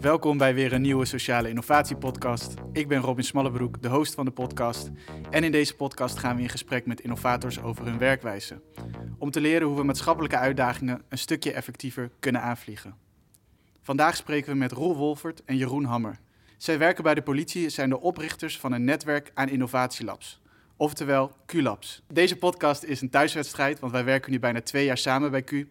Welkom bij weer een nieuwe Sociale Innovatie Podcast. Ik ben Robin Smallebroek, de host van de podcast. En in deze podcast gaan we in gesprek met innovators over hun werkwijze. Om te leren hoe we maatschappelijke uitdagingen een stukje effectiever kunnen aanvliegen. Vandaag spreken we met Roel Wolfert en Jeroen Hammer. Zij werken bij de politie en zijn de oprichters van een netwerk aan innovatielabs. Oftewel Q-Labs. Deze podcast is een thuiswedstrijd, want wij werken nu bijna twee jaar samen bij Q. Uh,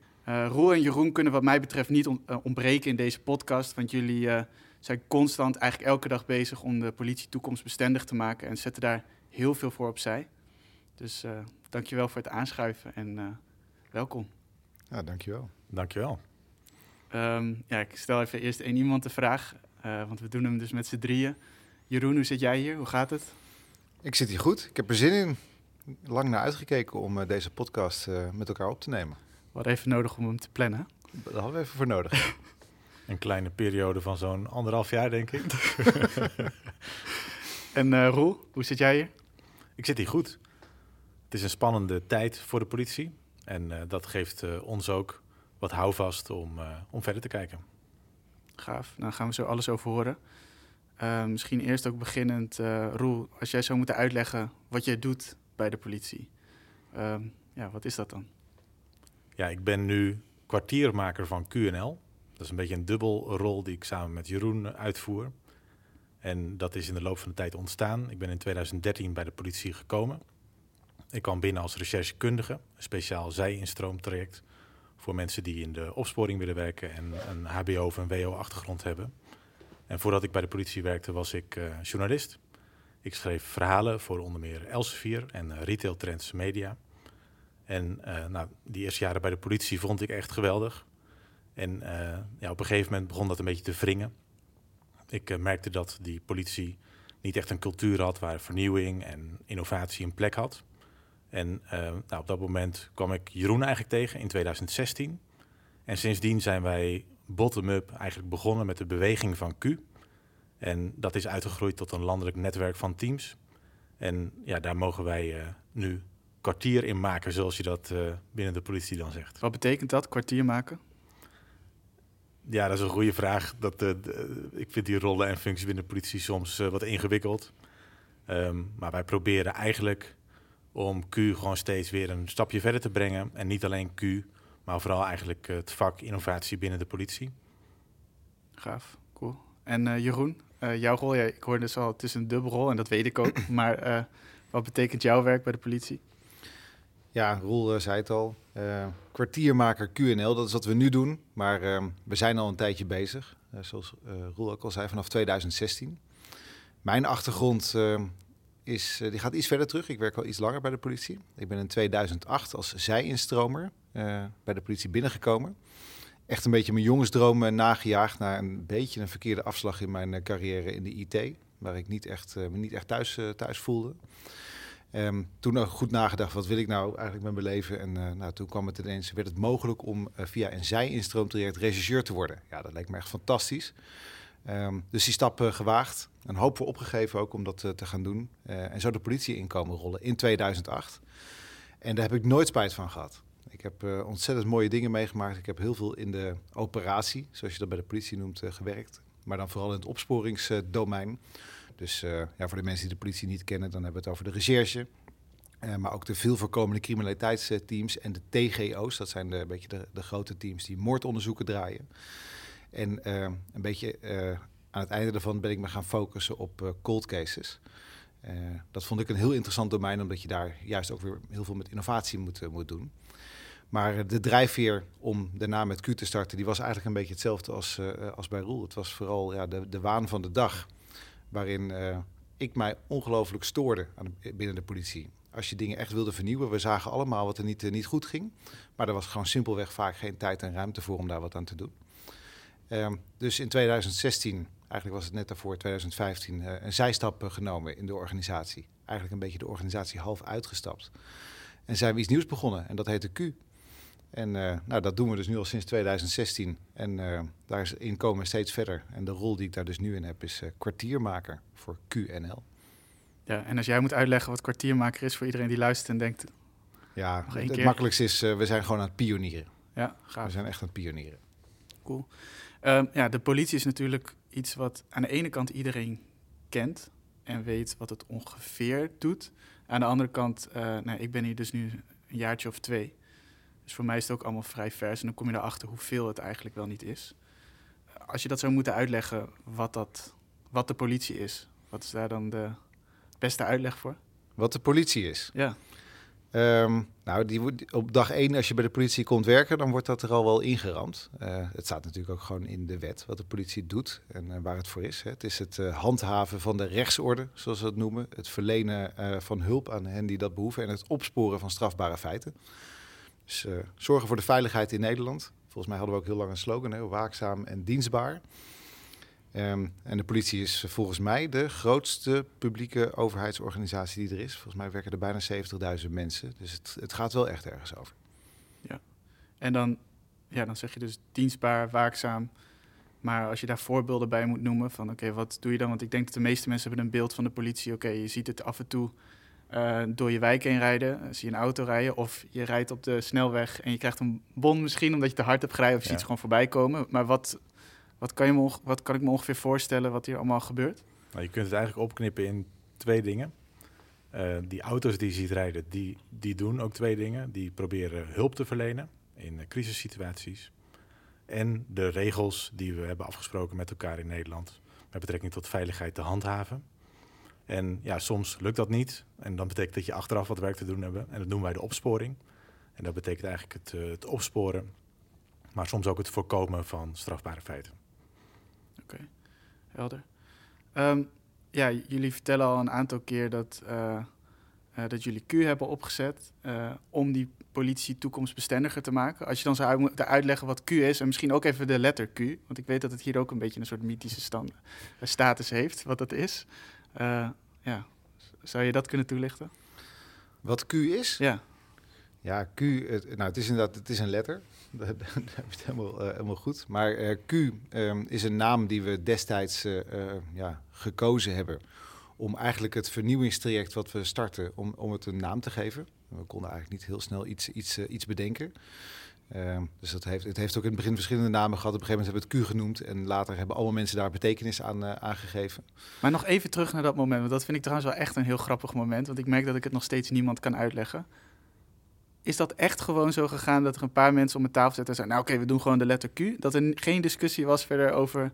Roel en Jeroen kunnen wat mij betreft niet eh, ontbreken in deze podcast, want jullie uh, zijn constant, eigenlijk elke dag bezig om de politie toekomstbestendig te maken en zetten daar heel veel voor opzij. Dus uh, dankjewel voor het aanschuiven en welkom. Ja, dankjewel. Dankjewel. Um, ja, ik stel even eerst één iemand de vraag, want we doen hem dus met z'n drieën. Jeroen, hoe zit jij hier? Hoe gaat het? Ik zit hier goed. Ik heb er zin in. Lang naar uitgekeken om deze podcast met elkaar op te nemen. We hadden even nodig om hem te plannen. Daar hadden we even voor nodig. Een kleine periode van zo'n anderhalf jaar, denk ik. en uh, Roel, hoe zit jij hier? Ik zit hier goed. Het is een spannende tijd voor de politie. En uh, dat geeft uh, ons ook wat houvast om, om verder te kijken. Gaaf. Nou, gaan we zo alles over horen. misschien eerst ook beginnend, Roel, als jij zou moeten uitleggen wat jij doet bij de politie. Ehm, ja, wat is dat dan? Ja, ik ben nu kwartiermaker van QNL. Dat is een beetje een dubbelrol die ik samen met Jeroen uitvoer. En dat is in de loop van de tijd ontstaan. Ik ben in 2013 bij de politie gekomen. Ik kwam binnen als recherchekundige, een speciaal zij-instroomtraject voor mensen die in de opsporing willen werken en een HBO of een WO-achtergrond hebben. En voordat ik bij de politie werkte, was ik uh, journalist. Ik schreef verhalen voor onder meer Elsevier en Retail Trends Media. En uh, nou, die eerste jaren bij de politie vond ik echt geweldig. En uh, ja, op een gegeven moment begon dat een beetje te wringen. Ik merkte dat die politie niet echt een cultuur had waar vernieuwing en innovatie een plek had. En nou, op dat moment kwam ik Jeroen eigenlijk tegen in 2016. En sindsdien zijn wij bottom-up eigenlijk begonnen met de beweging van Q. En dat is uitgegroeid tot een landelijk netwerk van teams. En ja, daar mogen wij nu kwartier in maken, zoals je dat uh, binnen de politie dan zegt. Wat betekent dat, kwartier maken? Ja, dat is een goede vraag. Dat, uh, ik vind die rollen en functies binnen de politie soms wat ingewikkeld. Um, maar wij proberen eigenlijk om Q gewoon steeds weer een stapje verder te brengen. En niet alleen Q, maar vooral eigenlijk het vak innovatie binnen de politie. Gaaf, cool. En Jeroen, jouw rol, ja, ik hoorde dus al, het is een dubbelrol en dat weet ik ook. maar wat betekent jouw werk bij de politie? Ja, Roel uh, zei het al. Uh, kwartiermaker QNL, dat is wat we nu doen. Maar uh, we zijn al een tijdje bezig. Uh, zoals Roel ook al zei, vanaf 2016. Mijn achtergrond is, die gaat iets verder terug. Ik werk al iets langer bij de politie. Ik ben in 2008 als zij-instromer bij de politie binnengekomen. Echt een beetje mijn jongensdroom nagejaagd naar een beetje een verkeerde afslag in mijn carrière in de IT. Waar ik niet echt, me niet echt thuis, thuis voelde. Um, toen ook goed nagedacht, wat wil ik nou eigenlijk met mijn leven? En nou, toen kwam het ineens, werd het mogelijk om via een zij-instroomtraject regisseur te worden. Ja, dat leek me echt fantastisch. Um, dus die stap uh, gewaagd, een hoop voor opgegeven ook om dat te gaan doen. en zo de politie inkomen rollen in 2008. En daar heb ik nooit spijt van gehad. Ik heb ontzettend mooie dingen meegemaakt. Ik heb heel veel in de operatie, zoals je dat bij de politie noemt, gewerkt. Maar dan vooral in het opsporingsdomein. Dus ja, voor de mensen die de politie niet kennen, dan hebben we het over de recherche. Maar ook de veel voorkomende criminaliteitsteams en de TGO's. Dat zijn een beetje de grote teams die moordonderzoeken draaien. En uh, een beetje aan het einde daarvan ben ik me gaan focussen op cold cases. dat vond ik een heel interessant domein, omdat je daar juist ook weer heel veel met innovatie moet, moet doen. Maar de drijfveer om daarna met Q te starten, die was eigenlijk een beetje hetzelfde als, als bij Roel. Het was vooral ja, de, de waan van de dag waarin ik mij ongelooflijk stoorde binnen de politie. Als je dingen echt wilde vernieuwen, we zagen allemaal wat er niet, niet goed ging. Maar er was gewoon simpelweg vaak geen tijd en ruimte voor om daar wat aan te doen. Uh, dus in 2016, eigenlijk was het net daarvoor, 2015, uh, een zijstap genomen in de organisatie. Eigenlijk een beetje de organisatie half uitgestapt. En zijn we iets nieuws begonnen en dat heette Q. En uh, nou, dat doen we dus nu al sinds 2016. En uh, daar in komen we steeds verder. En de rol die ik daar dus nu in heb is kwartiermaker voor QNL. Ja, en als jij moet uitleggen wat kwartiermaker is voor iedereen die luistert en denkt... Ja, het, het makkelijkste is, we zijn gewoon aan het pionieren. Ja, gaaf. We zijn echt aan het pionieren. Cool. Um, ja, de politie is natuurlijk iets wat aan de ene kant iedereen kent en weet wat het ongeveer doet. Aan de andere kant, nou, ik ben hier dus nu een jaartje of twee... Dus voor mij is het ook allemaal vrij vers. En dan kom je erachter hoeveel het eigenlijk wel niet is. Als je dat zou moeten uitleggen, wat, dat, wat de politie is, wat is daar dan de beste uitleg voor? Wat de politie is? Ja. Um, nou, die, op dag één, als je bij de politie komt werken, dan wordt dat er al wel ingeramd. Uh, het staat natuurlijk ook gewoon in de wet wat de politie doet en uh, waar het voor is. Hè. Het is het uh, handhaven van de rechtsorde, zoals we het noemen. Het verlenen van hulp aan hen die dat behoeven en het opsporen van strafbare feiten. Dus zorgen voor de veiligheid in Nederland. Volgens mij hadden we ook heel lang een slogan, hè, waakzaam en dienstbaar. Um, en de politie is volgens mij de grootste publieke overheidsorganisatie die er is. Volgens mij werken er bijna 70.000 mensen. Dus het, het gaat wel echt ergens over. Ja, en dan, ja, dan zeg je dus dienstbaar, waakzaam. Maar als je daar voorbeelden bij moet noemen van oké, okay, wat doe je dan? Want ik denk dat de meeste mensen hebben een beeld van de politie. Oké, okay, je ziet het af en toe uh, door je wijk heen rijden. Uh, zie je een auto rijden. Of je rijdt op de snelweg en je krijgt een bon misschien omdat je te hard hebt gereden. Of je ja. ziet ze gewoon voorbij komen. Maar wat, wat, kan je wat kan ik me ongeveer voorstellen wat hier allemaal gebeurt? Nou, je kunt het eigenlijk opknippen in twee dingen. Uh, die auto's die je ziet rijden, die, die doen ook twee dingen. Die proberen hulp te verlenen in crisissituaties. En de regels die we hebben afgesproken met elkaar in Nederland... met betrekking tot veiligheid te handhaven. En ja, soms lukt dat niet. En dan betekent dat je achteraf wat werk te doen hebt. En dat noemen wij de opsporing. En dat betekent eigenlijk het, uh, het opsporen, maar soms ook het voorkomen van strafbare feiten. Oké, okay. helder. Um, ja, jullie vertellen al een aantal keer dat, uh, uh, dat jullie Q hebben opgezet om die politie toekomstbestendiger te maken. Als je dan zou moeten uitleggen wat Q is en misschien ook even de letter Q, want ik weet dat het hier ook een beetje een soort mythische stand, status heeft, wat dat is. Ja. Zou je dat kunnen toelichten? Wat Q is? Ja. Ja, Q, het, nou, het is inderdaad het is een letter. Dat heb je het helemaal, goed. Maar uh, Q um, is een naam die we destijds uh, ja, gekozen hebben. Om eigenlijk het vernieuwingstraject wat we starten, om, om het een naam te geven. We konden eigenlijk niet heel snel iets, iets, iets bedenken. Uh, dus dat heeft, het heeft ook in het begin verschillende namen gehad. Op een gegeven moment hebben we het Q genoemd. En later hebben alle mensen daar betekenis aan aangegeven. Maar nog even terug naar dat moment. Want dat vind ik trouwens wel echt een heel grappig moment. Want ik merk dat ik het nog steeds niemand kan uitleggen. Is dat echt gewoon zo gegaan dat er een paar mensen om een tafel zetten en zeiden... nou oké, okay, we doen gewoon de letter Q. Dat er geen discussie was verder over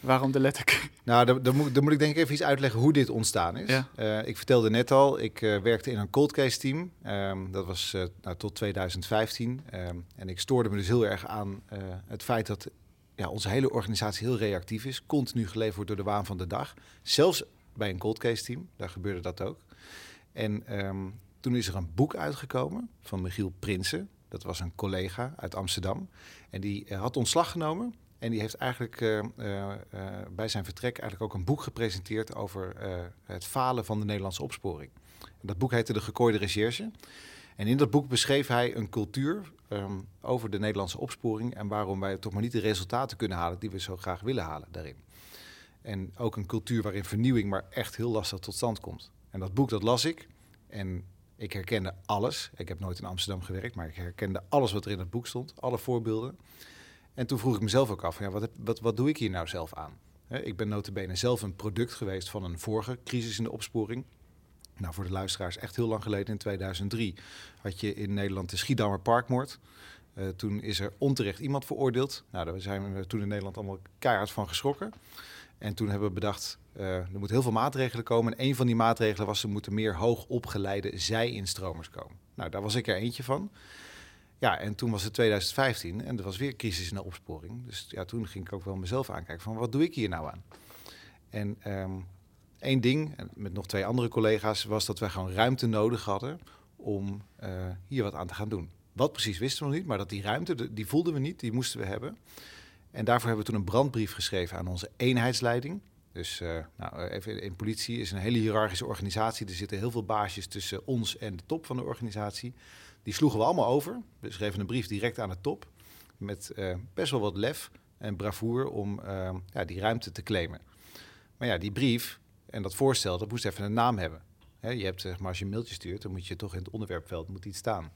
Waarom de letter Q? Nou, dan, dan, moet, dan, moet, ik denk ik even iets uitleggen hoe dit ontstaan is. Ja. Uh, ik vertelde net al, ik uh, werkte in een cold case team. Um, dat was uh, nou, tot 2015. Um, en ik stoorde me dus heel erg aan het feit dat ja, onze hele organisatie heel reactief is. Continu geleverd wordt door de waan van de dag. Zelfs bij een cold case team, daar gebeurde dat ook. En um, toen is er een boek uitgekomen van Michiel Prinsen. Dat was een collega uit Amsterdam. En die had ontslag genomen en die heeft eigenlijk uh, uh, bij zijn vertrek eigenlijk ook een boek gepresenteerd over het falen van de Nederlandse opsporing. En dat boek heette De Gekooide Recherche. En in dat boek beschreef hij een cultuur um, over de Nederlandse opsporing en waarom wij toch maar niet de resultaten kunnen halen die we zo graag willen halen daarin. En ook een cultuur waarin vernieuwing maar echt heel lastig tot stand komt. En dat boek dat las ik en ik herkende alles. Ik heb nooit in Amsterdam gewerkt, maar ik herkende alles wat er in het boek stond, alle voorbeelden. En toen vroeg ik mezelf ook af, ja, wat, wat, wat doe ik hier nou zelf aan? Ik ben notabene zelf een product geweest van een vorige crisis in de opsporing. Nou, voor de luisteraars echt heel lang geleden, in 2003, had je in Nederland de Schiedammer Parkmoord. Uh, toen is er onterecht iemand veroordeeld. Nou, daar zijn we toen in Nederland allemaal keihard van geschrokken. En toen hebben we bedacht, uh, er moeten heel veel maatregelen komen. En een van die maatregelen was, er moeten meer hoogopgeleide zij-instromers komen. Nou, daar was ik er eentje van. Ja, en toen was het 2015 en er was weer crisis in de opsporing. Dus ja, toen ging ik ook wel mezelf aankijken van wat doe ik hier nou aan? En um, één ding, met nog twee andere collega's, was dat wij gewoon ruimte nodig hadden om uh, hier wat aan te gaan doen. Wat precies wisten we nog niet, maar dat die ruimte, die voelden we niet, die moesten we hebben. En daarvoor hebben we toen een brandbrief geschreven aan onze eenheidsleiding. Dus uh, nou, even in politie is een hele hiërarchische organisatie. Er zitten heel veel baasjes tussen ons en de top van de organisatie. Die sloegen we allemaal over. We schreven een brief direct aan de top met eh, best wel wat lef en bravoer om ja, die ruimte te claimen. Maar ja, die brief en dat voorstel, dat moest even een naam hebben. Je hebt, zeg maar, als je een mailtje stuurt, dan moet je toch in het onderwerpveld moet iets staan.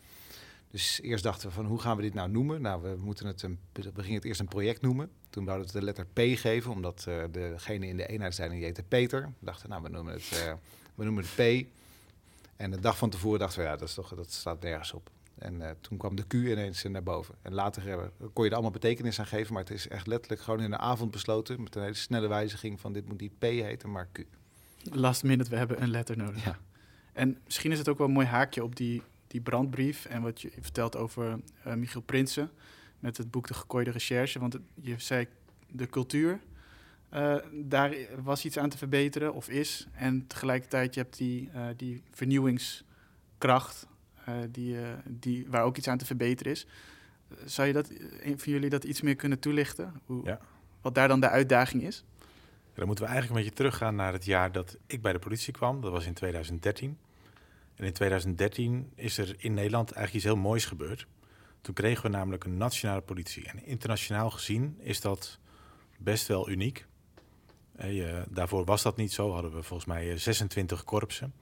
Dus eerst dachten we van hoe gaan we dit nou noemen? Nou, we, moeten het een, we gingen het eerst een project noemen. Toen wouden we het de letter P geven, omdat uh, degene in de eenheidsleiding die heette Peter. We dachten, nou, we noemen het, uh, we noemen het P. En de dag van tevoren dachten we, ja, dat, is toch, dat staat nergens op. En uh, toen kwam de Q ineens naar boven. En later kon je er allemaal betekenis aan geven, maar het is echt letterlijk gewoon in de avond besloten met een hele snelle wijziging van dit moet niet P heten, maar Q. Last minute, we hebben een letter nodig. Ja. En misschien is het ook wel een mooi haakje op die, die brandbrief en wat je vertelt over uh, Michiel Prinsen met het boek De Gekooide Recherche. Want het, je zei de cultuur, uh, daar was iets aan te verbeteren of is. En tegelijkertijd je hebt die, uh, die vernieuwingskracht die, die, waar ook iets aan te verbeteren is. zou je dat, een van jullie dat iets meer kunnen toelichten? Hoe, Ja. Wat daar dan de uitdaging is? Ja, dan moeten we eigenlijk een beetje teruggaan naar het jaar dat ik bij de politie kwam. Dat was in 2013. En in 2013 is er in Nederland eigenlijk iets heel moois gebeurd. Toen kregen we namelijk een nationale politie. En internationaal gezien is dat best wel uniek. Eh, daarvoor was dat niet zo. Hadden we volgens mij eh, 26 korpsen.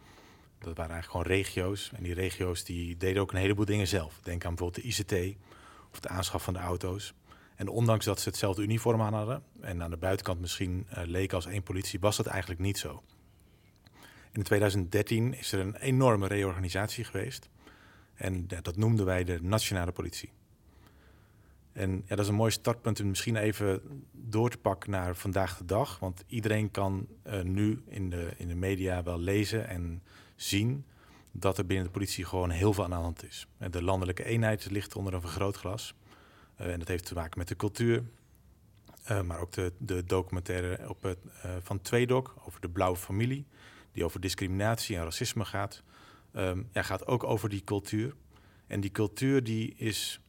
Dat waren eigenlijk gewoon regio's. En die regio's die deden ook een heleboel dingen zelf. Denk aan bijvoorbeeld de ICT of de aanschaf van de auto's. En ondanks dat ze hetzelfde uniform aan hadden en aan de buitenkant misschien uh, leek als één politie, was dat eigenlijk niet zo. In 2013 is er een enorme reorganisatie geweest. En dat noemden wij de nationale politie. En ja, dat is een mooi startpunt om misschien even door te pakken naar vandaag de dag. Want iedereen kan uh, nu in de, in de media wel lezen en zien dat er binnen de politie gewoon heel veel aan de hand is. De landelijke eenheid ligt onder een vergrootglas. Uh, en dat heeft te maken met de cultuur. Uh, maar ook de, de documentaire op het, van Tweedok over de blauwe familie. Die over discriminatie en racisme gaat. Um, ja, gaat ook over die cultuur. En die cultuur die is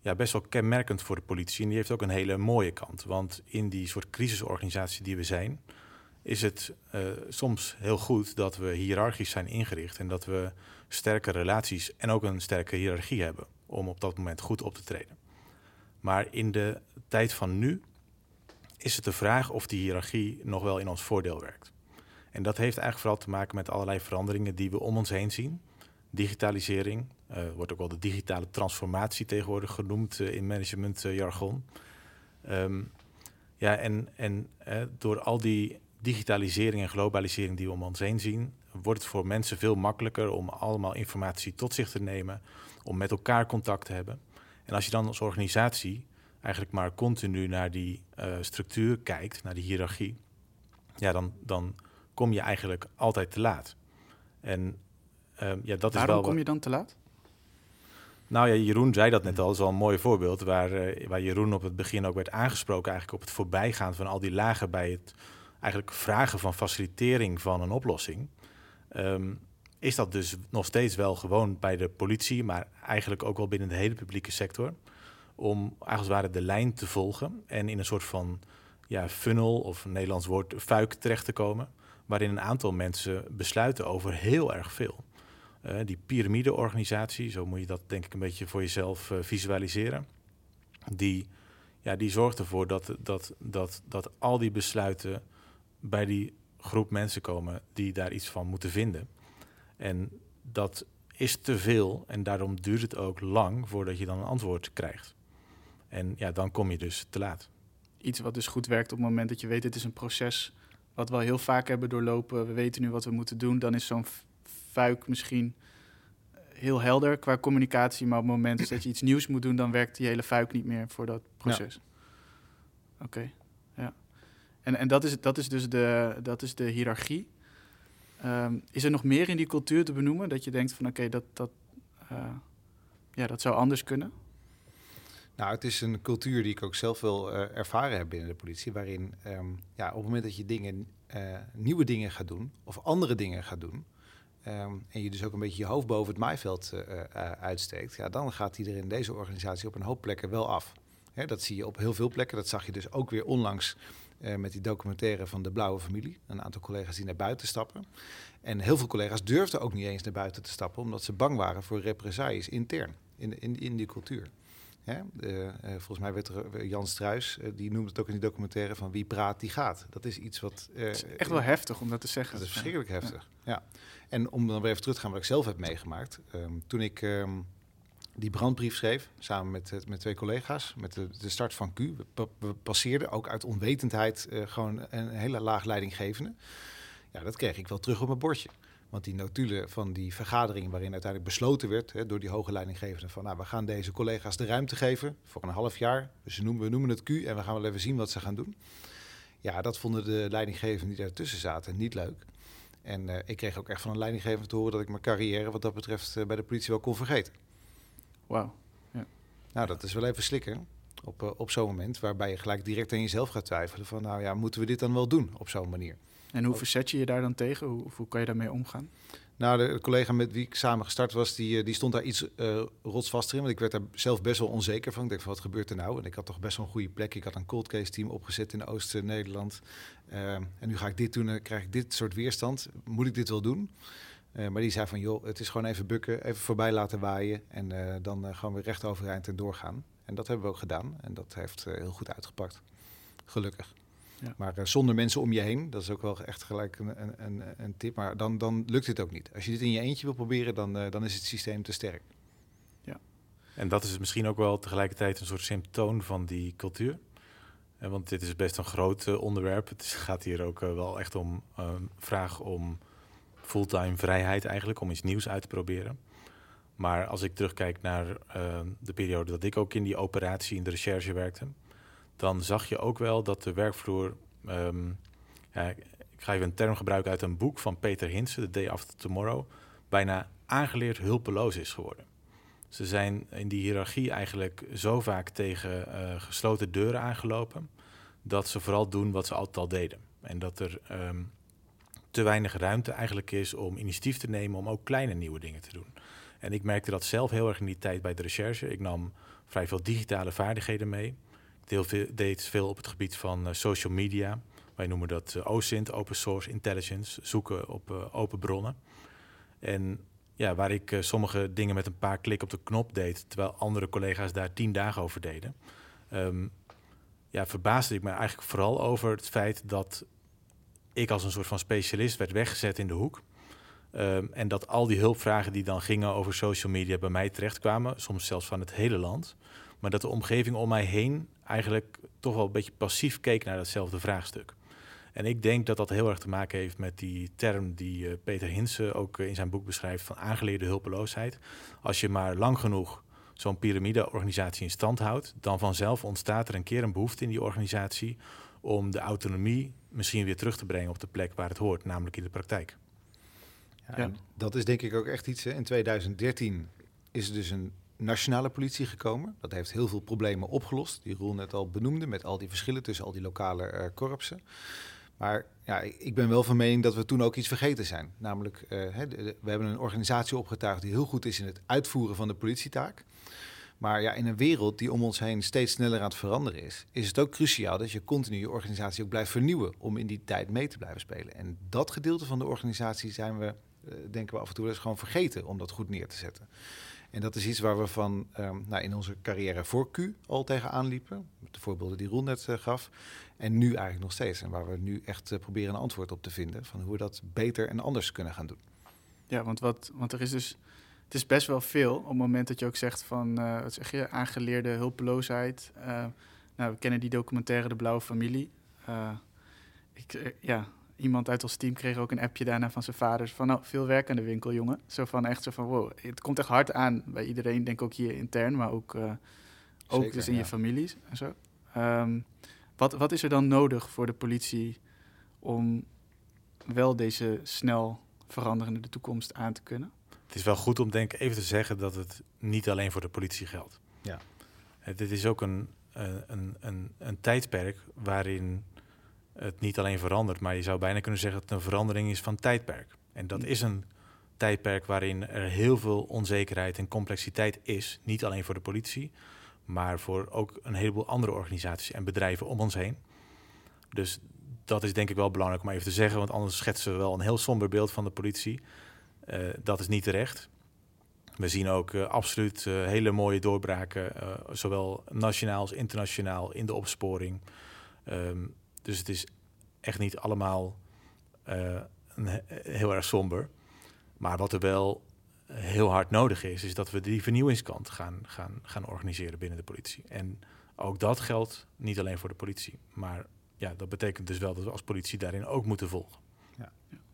ja, best wel kenmerkend voor de politie. En die heeft ook een hele mooie kant. Want in die soort crisisorganisatie die we zijn... is het soms heel goed dat we hiërarchisch zijn ingericht. En dat we sterke relaties en ook een sterke hiërarchie hebben. Om op dat moment goed op te treden. Maar in de tijd van nu is het de vraag of die hiërarchie nog wel in ons voordeel werkt. En dat heeft eigenlijk vooral te maken met allerlei veranderingen die we om ons heen zien. Digitalisering, uh, wordt ook wel de digitale transformatie tegenwoordig genoemd uh, in managementjargon. Uh, um, ja, en, en door al die digitalisering en globalisering die we om ons heen zien, wordt het voor mensen veel makkelijker om allemaal informatie tot zich te nemen, om met elkaar contact te hebben. En als je dan als organisatie eigenlijk maar continu naar die structuur kijkt, naar die hiërarchie, ja, dan, dan kom je eigenlijk altijd te laat. En uh, ja, dat Waarom is wel. kom je dan te laat? Nou ja, Jeroen zei dat net al, dat is wel een mooi voorbeeld, waar, uh, waar Jeroen op het begin ook werd aangesproken, eigenlijk op het voorbijgaan van al die lagen bij het eigenlijk vragen van facilitering van een oplossing. Um, is dat dus nog steeds wel gewoon bij de politie, maar eigenlijk ook wel binnen de hele publieke sector. Om als het ware de lijn te volgen en in een soort van ja, funnel of een Nederlands woord fuik terecht te komen. Waarin een aantal mensen besluiten over heel erg veel. Uh, die piramideorganisatie, zo moet je dat denk ik een beetje voor jezelf uh, visualiseren. Die, ja, die zorgt ervoor dat, dat, dat, dat al die besluiten bij die groep mensen komen die daar iets van moeten vinden. En dat is te veel en daarom duurt het ook lang voordat je dan een antwoord krijgt. En ja, dan kom je dus te laat. Iets wat dus goed werkt op het moment dat je weet, het is een proces wat we al heel vaak hebben doorlopen. We weten nu wat we moeten doen. Dan is zo'n fuik misschien heel helder qua communicatie. Maar op het moment dat je iets nieuws moet doen, dan werkt die hele fuik niet meer voor dat proces. Ja. Oké, okay. ja. En, en dat, is, dat is dus de, dat is de hiërarchie. Um, is er nog meer in die cultuur te benoemen dat je denkt van oké, okay, dat, dat, uh, ja, dat zou anders kunnen? Nou, het is een cultuur die ik ook zelf wel uh, ervaren heb binnen de politie, waarin um, ja, op het moment dat je dingen, uh, nieuwe dingen gaat doen of andere dingen gaat doen, um, en je dus ook een beetje je hoofd boven het maaiveld uitsteekt, ja, dan gaat iedereen in deze organisatie op een hoop plekken wel af. Hè, dat zie je op heel veel plekken. Dat zag je dus ook weer onlangs met die documentaire van de Blauwe Familie. Een aantal collega's die naar buiten stappen. En heel veel collega's durfden ook niet eens naar buiten te stappen, omdat ze bang waren voor represailles intern in, in, in die cultuur. Hè? Uh, volgens mij werd er Jan Struis, die noemde het ook in die documentaire van wie praat, die gaat. Dat is iets wat... het is echt wel heftig om dat te zeggen. Dat is verschrikkelijk heftig, ja. ja. En om dan weer even terug te gaan wat ik zelf heb meegemaakt. Um, toen ik um, die brandbrief schreef, samen met, met twee collega's, met de, de start van Q. We, we passeerden ook uit onwetendheid uh, gewoon een hele laag leidinggevende. Ja, dat kreeg ik wel terug op mijn bordje. Want die notulen van die vergadering waarin uiteindelijk besloten werd hè, door die hoge leidinggevende van nou, we gaan deze collega's de ruimte geven voor een half jaar. Dus noemen, we noemen het Q en we gaan wel even zien wat ze gaan doen. Ja, dat vonden de leidinggevenden die daartussen zaten niet leuk. En uh, ik kreeg ook echt van een leidinggevende te horen dat ik mijn carrière wat dat betreft uh, bij de politie wel kon vergeten. Wauw. Ja. Nou, dat is wel even slikken op, uh, op zo'n moment, waarbij je gelijk direct aan jezelf gaat twijfelen van nou ja, moeten we dit dan wel doen op zo'n manier? En hoe verzet je je daar dan tegen? Hoe, hoe kan je daarmee omgaan? Nou, de collega met wie ik samen gestart was, die, die stond daar iets uh, rotsvaster in. Want ik werd daar zelf best wel onzeker van. Ik dacht van, wat gebeurt er nou? En ik had toch best wel een goede plek. Ik had een cold case team opgezet in Oost-Nederland. Uh, en nu ga ik dit doen en krijg ik dit soort weerstand. Moet ik dit wel doen? Uh, maar die zei van, joh, het is gewoon even bukken, even voorbij laten waaien. En dan gewoon weer recht overeind en doorgaan. En dat hebben we ook gedaan. En dat heeft heel goed uitgepakt. Gelukkig. Ja. Maar zonder mensen om je heen, dat is ook wel echt gelijk een, een, een tip. Maar dan, dan lukt het ook niet. Als je dit in je eentje wil proberen, dan, dan is het systeem te sterk. Ja. En dat is misschien ook wel tegelijkertijd een soort symptoom van die cultuur. Want dit is best een groot onderwerp. Het gaat hier ook wel echt om een vraag om fulltime vrijheid eigenlijk om iets nieuws uit te proberen. Maar als ik terugkijk naar uh, de periode dat ik ook in die operatie in de recherche werkte, dan zag je ook wel dat de werkvloer. Um, ja, ik ga even een term gebruiken uit een boek van Peter Hinsen, The Day After Tomorrow, bijna aangeleerd hulpeloos is geworden. Ze zijn in die hiërarchie eigenlijk zo vaak tegen uh, gesloten deuren aangelopen, dat ze vooral doen wat ze altijd al deden. En dat er um, te weinig ruimte eigenlijk is om initiatief te nemen om ook kleine nieuwe dingen te doen. En ik merkte dat zelf heel erg in die tijd bij de recherche. Ik nam vrij veel digitale vaardigheden mee. Ik veel, deed veel op het gebied van uh, social media. Wij noemen dat uh, OSINT, Open Source Intelligence, zoeken op uh, open bronnen. En ja, waar ik sommige dingen met een paar klik op de knop deed, terwijl andere collega's daar tien dagen over deden, um, ja, verbaasde ik me eigenlijk vooral over het feit dat ik als een soort van specialist werd weggezet in de hoek. Um, en dat al die hulpvragen die dan gingen over social media bij mij terechtkwamen, soms zelfs van het hele land. Maar dat de omgeving om mij heen eigenlijk toch wel een beetje passief keek naar datzelfde vraagstuk. En ik denk dat dat heel erg te maken heeft met die term die uh, Peter Hinsen ook uh, in zijn boek beschrijft van aangeleerde hulpeloosheid. Als je maar lang genoeg zo'n piramideorganisatie in stand houdt, dan vanzelf ontstaat er een keer een behoefte in die organisatie om de autonomie misschien weer terug te brengen op de plek waar het hoort, namelijk in de praktijk. Ja, ja. Dat is denk ik ook echt iets. Hè. In 2013 is er dus een nationale politie gekomen. Dat heeft heel veel problemen opgelost, die Roel net al benoemde, met al die verschillen tussen al die lokale uh, korpsen. Maar ja, ik ben wel van mening dat we toen ook iets vergeten zijn. Namelijk, de, we hebben een organisatie opgetuigd die heel goed is in het uitvoeren van de politietaak. Maar ja, in een wereld die om ons heen steeds sneller aan het veranderen is, is het ook cruciaal dat je continu je organisatie ook blijft vernieuwen om in die tijd mee te blijven spelen. En dat gedeelte van de organisatie zijn we, uh, denken we af en toe, eens gewoon vergeten om dat goed neer te zetten. En dat is iets waar we van um, nou, in onze carrière voor Q al tegenaan liepen. Met de voorbeelden die Roel net uh, gaf. En nu eigenlijk nog steeds. En waar we nu echt uh, proberen een antwoord op te vinden. Van hoe we dat beter en anders kunnen gaan doen. Ja, want, wat, want er is dus het is best wel veel op het moment dat je ook zegt van, uh, wat zeg je, aangeleerde hulpeloosheid. Nou, we kennen die documentaire De Blauwe Familie. Ik, ja, iemand uit ons team kreeg ook een appje daarna van zijn vader. Van, nou, veel werk aan de winkel, jongen. Zo van, echt zo van, wow, het komt echt hard aan bij iedereen. Denk ook hier intern, maar ook, ook Zeker, dus in ja. je families en zo. Um, wat, wat is er dan nodig voor de politie om wel deze snel veranderende toekomst aan te kunnen? Het is wel goed om denk ik even te zeggen dat het niet alleen voor de politie geldt. Ja. Dit is ook een, een, een, een tijdperk waarin het niet alleen verandert, maar je zou bijna kunnen zeggen dat het een verandering is van tijdperk. En dat is een tijdperk waarin er heel veel onzekerheid en complexiteit is. Niet alleen voor de politie, maar voor ook een heleboel andere organisaties en bedrijven om ons heen. Dus dat is denk ik wel belangrijk om even te zeggen, want anders schetsen we wel een heel somber beeld van de politie. Uh, dat is niet terecht. We zien ook uh, absoluut uh, hele mooie doorbraken, zowel nationaal als internationaal in de opsporing. Um, dus het is echt niet allemaal een, heel erg somber. Maar wat er wel heel hard nodig is, is dat we die vernieuwingskant gaan, gaan, gaan organiseren binnen de politie. En ook dat geldt niet alleen voor de politie, maar ja, dat betekent dus wel dat we als politie daarin ook moeten volgen. Ja.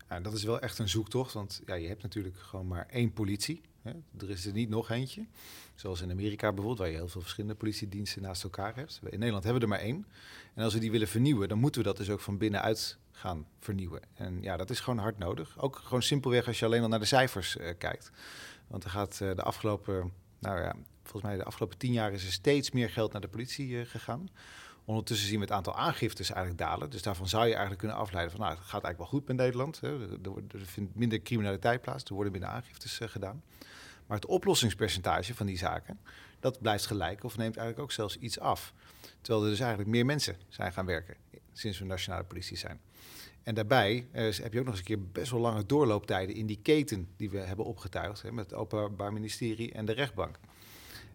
ja dat is wel echt een zoektocht, want ja, je hebt natuurlijk gewoon maar één politie. Hè? Er is er niet nog eentje, zoals in Amerika bijvoorbeeld, waar je heel veel verschillende politiediensten naast elkaar hebt. In Nederland hebben we er maar één. En als we die willen vernieuwen, dan moeten we dat dus ook van binnenuit gaan vernieuwen. En ja, dat is gewoon hard nodig. Ook gewoon simpelweg als je alleen al naar de cijfers uh, kijkt. Want er gaat uh, de afgelopen, nou ja, volgens mij de afgelopen tien jaar is er steeds meer geld naar de politie uh, gegaan. Ondertussen zien we het aantal aangiftes eigenlijk dalen. Dus daarvan zou je eigenlijk kunnen afleiden van, nou, het gaat eigenlijk wel goed bij Nederland. Hè. Er, vindt minder criminaliteit plaats, er worden minder aangiftes gedaan. Maar het oplossingspercentage van die zaken, dat blijft gelijk of neemt eigenlijk ook zelfs iets af. Terwijl er dus eigenlijk meer mensen zijn gaan werken sinds we nationale politie zijn. En daarbij uh, heb je ook nog eens een keer best wel lange doorlooptijden in die keten die we hebben opgetuigd hè, met het Openbaar Ministerie en de rechtbank.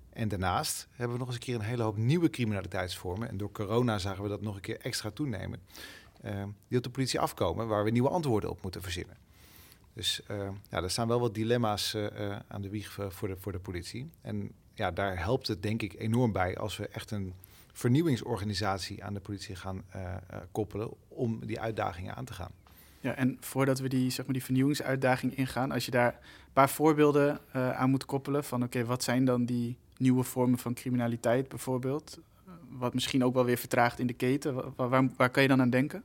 En daarnaast hebben we nog eens een keer een hele hoop nieuwe criminaliteitsvormen. En door corona zagen we dat nog een keer extra toenemen. Uh, die op de politie afkomen, waar we nieuwe antwoorden op moeten verzinnen. Dus uh, ja, er staan wel wat dilemma's aan de wieg voor de, voor de politie. En ja, daar helpt het denk ik enorm bij als we echt een vernieuwingsorganisatie aan de politie gaan koppelen om die uitdagingen aan te gaan. Ja, en voordat we die, zeg maar, die vernieuwingsuitdaging ingaan, als je daar een paar voorbeelden aan moet koppelen van oké, wat zijn dan die nieuwe vormen van criminaliteit bijvoorbeeld, wat misschien ook wel weer vertraagt in de keten, waar, waar, waar kan je dan aan denken?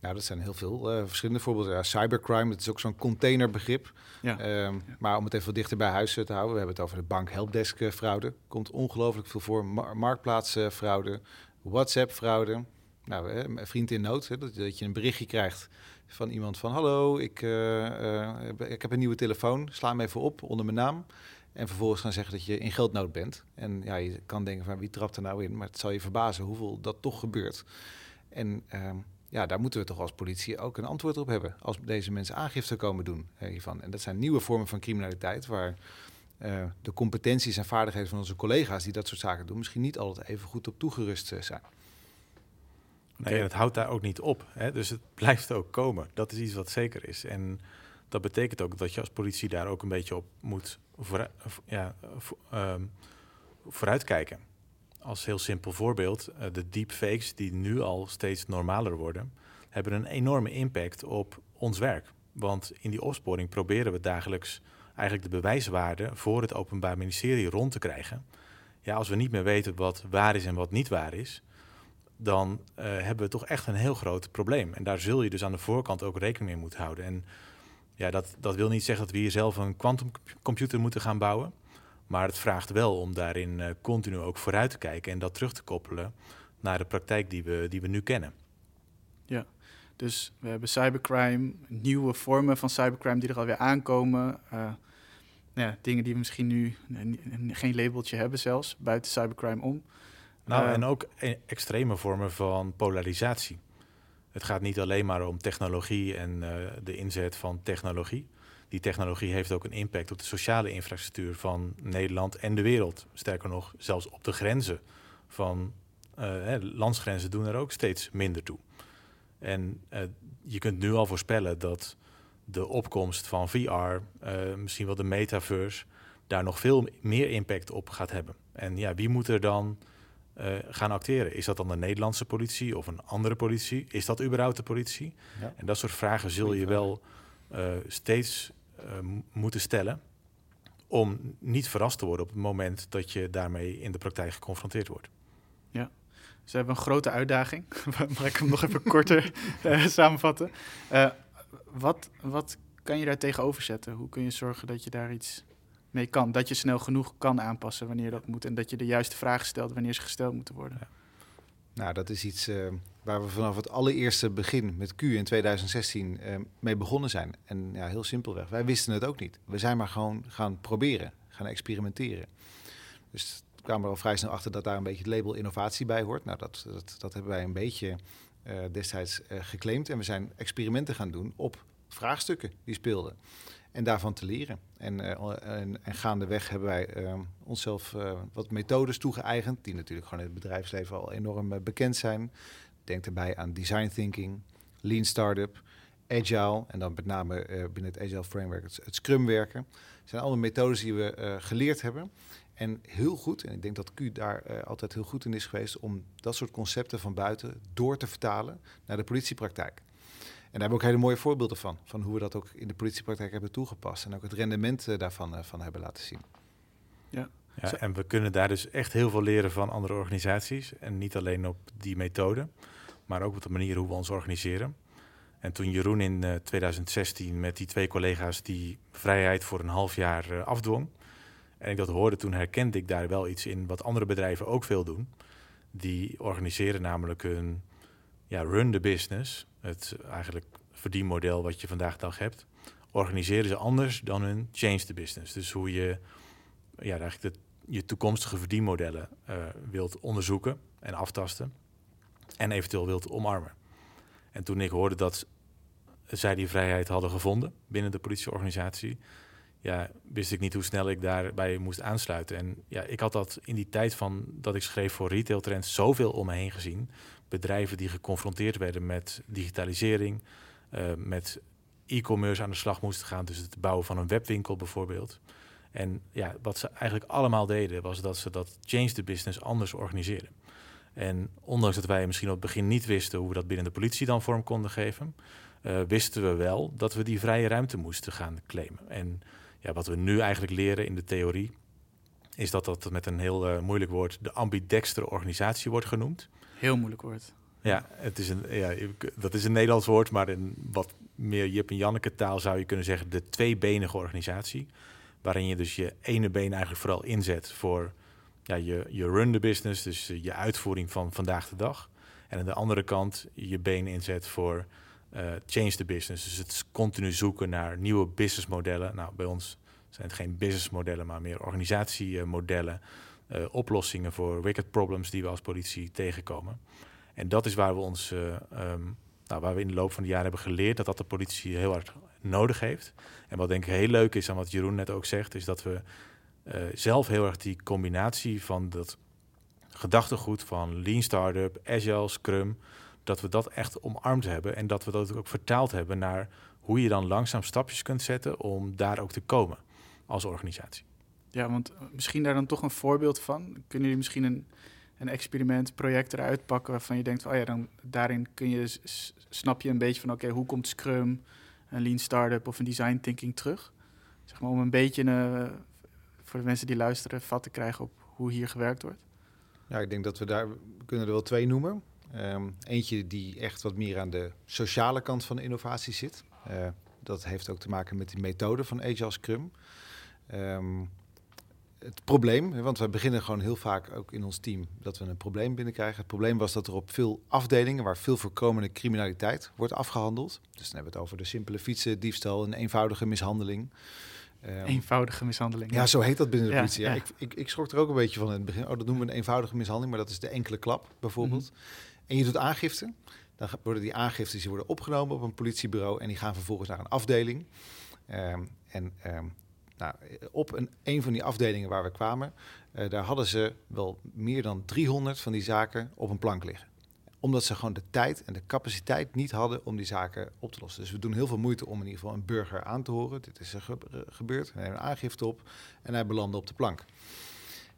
Nou, dat zijn heel veel uh, verschillende voorbeelden. Ja, cybercrime, dat is ook zo'n containerbegrip. Ja. Um, ja. Maar om het even wat dichter bij huis te houden, we hebben het over de bank helpdesk uh, fraude. Komt ongelooflijk veel voor. Mar marktplaatsfraude, WhatsApp fraude. Nou, hè, vriend in nood, hè, dat, dat, je een berichtje krijgt van iemand van... hallo, ik, uh, ik heb een nieuwe telefoon, sla hem even op onder mijn naam. En vervolgens gaan zeggen dat je in geldnood bent. En ja, je kan denken van wie trapt er nou in? Maar het zal je verbazen hoeveel dat toch gebeurt. En... Uh, ja, daar moeten we toch als politie ook een antwoord op hebben. Als deze mensen aangifte komen doen eh, hiervan. En dat zijn nieuwe vormen van criminaliteit waar uh, de competenties en vaardigheden van onze collega's die dat soort zaken doen, misschien niet altijd even goed op toegerust uh, zijn. Nee, en het houdt daar ook niet op. Hè? Dus het blijft ook komen. Dat is iets wat zeker is. En dat betekent ook dat je als politie daar ook een beetje op moet ja, um, vooruitkijken. Als heel simpel voorbeeld, uh, de deepfakes die nu al steeds normaler worden, hebben een enorme impact op ons werk. Want in die opsporing proberen we dagelijks eigenlijk de bewijswaarde voor het Openbaar Ministerie rond te krijgen. Ja, als we niet meer weten wat waar is en wat niet waar is, dan uh, hebben we toch echt een heel groot probleem. En daar zul je dus aan de voorkant ook rekening mee moeten houden. En ja, dat, dat wil niet zeggen dat we hier zelf een quantumcomputer moeten gaan bouwen. Maar het vraagt wel om daarin uh, continu ook vooruit te kijken en dat terug te koppelen naar de praktijk die we, die we nu kennen. Ja, dus we hebben cybercrime, nieuwe vormen van cybercrime die er alweer aankomen. Uh, ja, dingen die we misschien nu geen labeltje hebben zelfs, buiten cybercrime om. Nou, uh, en ook e extreme vormen van polarisatie. Het gaat niet alleen maar om technologie en uh, de inzet van technologie die technologie heeft ook een impact op de sociale infrastructuur van Nederland en de wereld. Sterker nog, zelfs op de grenzen van uh, hè, landsgrenzen doen er ook steeds minder toe. En uh, je kunt nu al voorspellen dat de opkomst van VR, uh, eh, misschien wel de metaverse, daar nog veel meer impact op gaat hebben. En ja, wie moet er dan gaan acteren? Is dat dan de Nederlandse politie of een andere politie? Is dat überhaupt de politie? Ja. En dat soort vragen zul je wel steeds moeten stellen om niet verrast te worden op het moment dat je daarmee in de praktijk geconfronteerd wordt. Ja, dus we hebben een grote uitdaging. Mag ik hem nog even korter uh, samenvatten? Uh, wat, wat kan je daar tegenover zetten? Hoe kun je zorgen dat je daar iets mee kan? Dat je snel genoeg kan aanpassen wanneer dat moet en dat je de juiste vragen stelt wanneer ze gesteld moeten worden? Ja. Nou, dat is iets uh, waar we vanaf het allereerste begin met Q in 2016 uh, mee begonnen zijn. En ja, heel simpelweg, wij wisten het ook niet. We zijn maar gewoon gaan proberen, gaan experimenteren. Dus kwamen er al vrij snel achter dat daar een beetje het label innovatie bij hoort. Nou, dat, dat, dat hebben wij een beetje uh, destijds uh, geclaimd. En we zijn experimenten gaan doen op vraagstukken die speelden. En daarvan te leren. En, uh, en, en gaandeweg hebben wij onszelf wat methodes toegeëigend, die natuurlijk gewoon in het bedrijfsleven al enorm bekend zijn. Denk erbij aan design thinking, lean startup, agile en dan met name binnen het agile framework het, het scrum werken. Het zijn allemaal methodes die we geleerd hebben. En heel goed, en ik denk dat Q daar altijd heel goed in is geweest, om dat soort concepten van buiten door te vertalen naar de politiepraktijk. En daar hebben we ook hele mooie voorbeelden van. Van hoe we dat ook in de politiepraktijk hebben toegepast. En ook het rendement uh, daarvan uh, van hebben laten zien. Ja. ja, en we kunnen daar dus echt heel veel leren van andere organisaties. En niet alleen op die methode, maar ook op de manier hoe we ons organiseren. En toen Jeroen in uh, 2016 met die twee collega's die vrijheid voor een half jaar afdwong. En ik dat hoorde, toen herkende ik daar wel iets in wat andere bedrijven ook veel doen. Die organiseren namelijk hun ja, run the business, het eigenlijk verdienmodel wat je vandaag de dag hebt, organiseren ze anders dan hun change the business. Dus hoe je ja, eigenlijk je toekomstige verdienmodellen uh, wilt onderzoeken en aftasten en eventueel wilt omarmen. En toen ik hoorde dat zij die vrijheid hadden gevonden binnen de politieorganisatie, ja, wist ik niet hoe snel ik daarbij moest aansluiten. En ja, ik had dat in die tijd van dat ik schreef voor Retail Trends zoveel om me heen gezien bedrijven die geconfronteerd werden met digitalisering, uh, met e-commerce aan de slag moesten gaan. Dus het bouwen van een webwinkel bijvoorbeeld. En ja, wat ze eigenlijk allemaal deden, was dat ze dat change the business anders organiseerden. En ondanks dat wij misschien op het begin niet wisten hoe we dat binnen de politie dan vorm konden geven, uh, wisten we wel dat we die vrije ruimte moesten gaan claimen. En ja, wat we nu eigenlijk leren in de theorie, is dat dat met een heel uh, moeilijk woord de ambidextere organisatie wordt genoemd. Heel moeilijk woord. Ja, het is een, ja, dat is een Nederlands woord, maar in wat meer Jip en Janneke taal zou je kunnen zeggen de tweebenige organisatie. Waarin je dus je ene been eigenlijk vooral inzet voor ja, je, je run the business, dus je uitvoering van vandaag de dag. En aan de andere kant je been inzet voor uh, change the business. Dus het continu zoeken naar nieuwe businessmodellen. Nou, bij ons zijn het geen businessmodellen, maar meer organisatiemodellen. Uh, oplossingen voor wicked problems die we als politie tegenkomen. En dat is waar we ons, um, nou, waar we in de loop van de jaren hebben geleerd dat dat de politie heel hard nodig heeft. En wat denk ik heel leuk is aan wat Jeroen net ook zegt, is dat we zelf heel erg die combinatie van dat gedachtegoed van Lean Startup, Agile, Scrum, dat we dat echt omarmd hebben en dat we dat ook vertaald hebben naar hoe je dan langzaam stapjes kunt zetten om daar ook te komen als organisatie. Ja, want misschien daar dan toch een voorbeeld van. Kunnen jullie misschien een, een experiment, project eruit pakken waarvan je denkt, oh ja, dan daarin kun je snap je een beetje van, oké, hoe komt Scrum, een Lean Startup of een Design Thinking terug? Zeg maar om een beetje uh, voor de mensen die luisteren vat te krijgen op hoe hier gewerkt wordt. Ja, ik denk dat we daar we kunnen er wel twee noemen. Um, eentje die echt wat meer aan de sociale kant van de innovatie zit. Uh, dat heeft ook te maken met de methode van Agile Scrum. Um, het probleem, want we beginnen gewoon heel vaak ook in ons team dat we een probleem binnenkrijgen. Het probleem was dat er op veel afdelingen waar veel voorkomende criminaliteit wordt afgehandeld. Dus dan hebben we het over de simpele fietsen, diefstal, een eenvoudige mishandeling. Um, eenvoudige mishandeling. Ja, zo heet dat binnen de politie. Ja, Ik, ik, ik, schrok er ook een beetje van in het begin. Oh, dat noemen we een eenvoudige mishandeling, maar dat is de enkele klap bijvoorbeeld. Mhm. En je doet aangifte. Dan worden die aangiftes die worden opgenomen op een politiebureau en die gaan vervolgens naar een afdeling. Um, en um, nou, op een, een van die afdelingen waar we kwamen, uh, daar hadden ze wel meer dan 300 van die zaken op een plank liggen. Omdat ze gewoon de tijd en de capaciteit niet hadden om die zaken op te lossen. Dus we doen heel veel moeite om in ieder geval een burger aan te horen. Dit is er ge gebeurd. We nemen een aangifte op en hij belandde op de plank.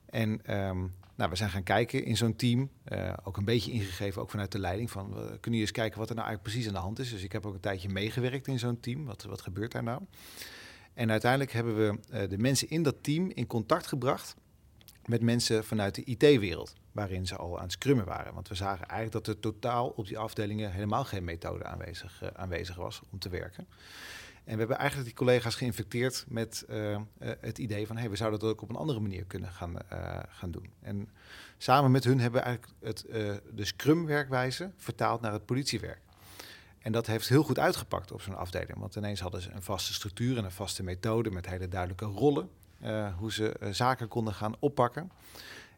En um, nou, we zijn gaan kijken in zo'n team, uh, ook een beetje ingegeven, ook vanuit de leiding, van we kunnen eens kijken wat er nou eigenlijk precies aan de hand is. Dus ik heb ook een tijdje meegewerkt in zo'n team. Wat, wat gebeurt daar nou? En uiteindelijk hebben we uh, de mensen in dat team in contact gebracht met mensen vanuit de IT-wereld, waarin ze al aan het scrummen waren. Want we zagen eigenlijk dat er totaal op die afdelingen helemaal geen methode aanwezig, uh, aanwezig was om te werken. En we hebben eigenlijk die collega's geïnfecteerd met uh, uh, het idee van... Hey, we zouden dat ook op een andere manier kunnen gaan, gaan doen. En samen met hun hebben we eigenlijk het, de Scrum-werkwijze vertaald naar het politiewerk. En dat heeft heel goed uitgepakt op zo'n afdeling. Want ineens hadden ze een vaste structuur en een vaste methode met hele duidelijke rollen. Uh, hoe ze uh, zaken konden gaan oppakken.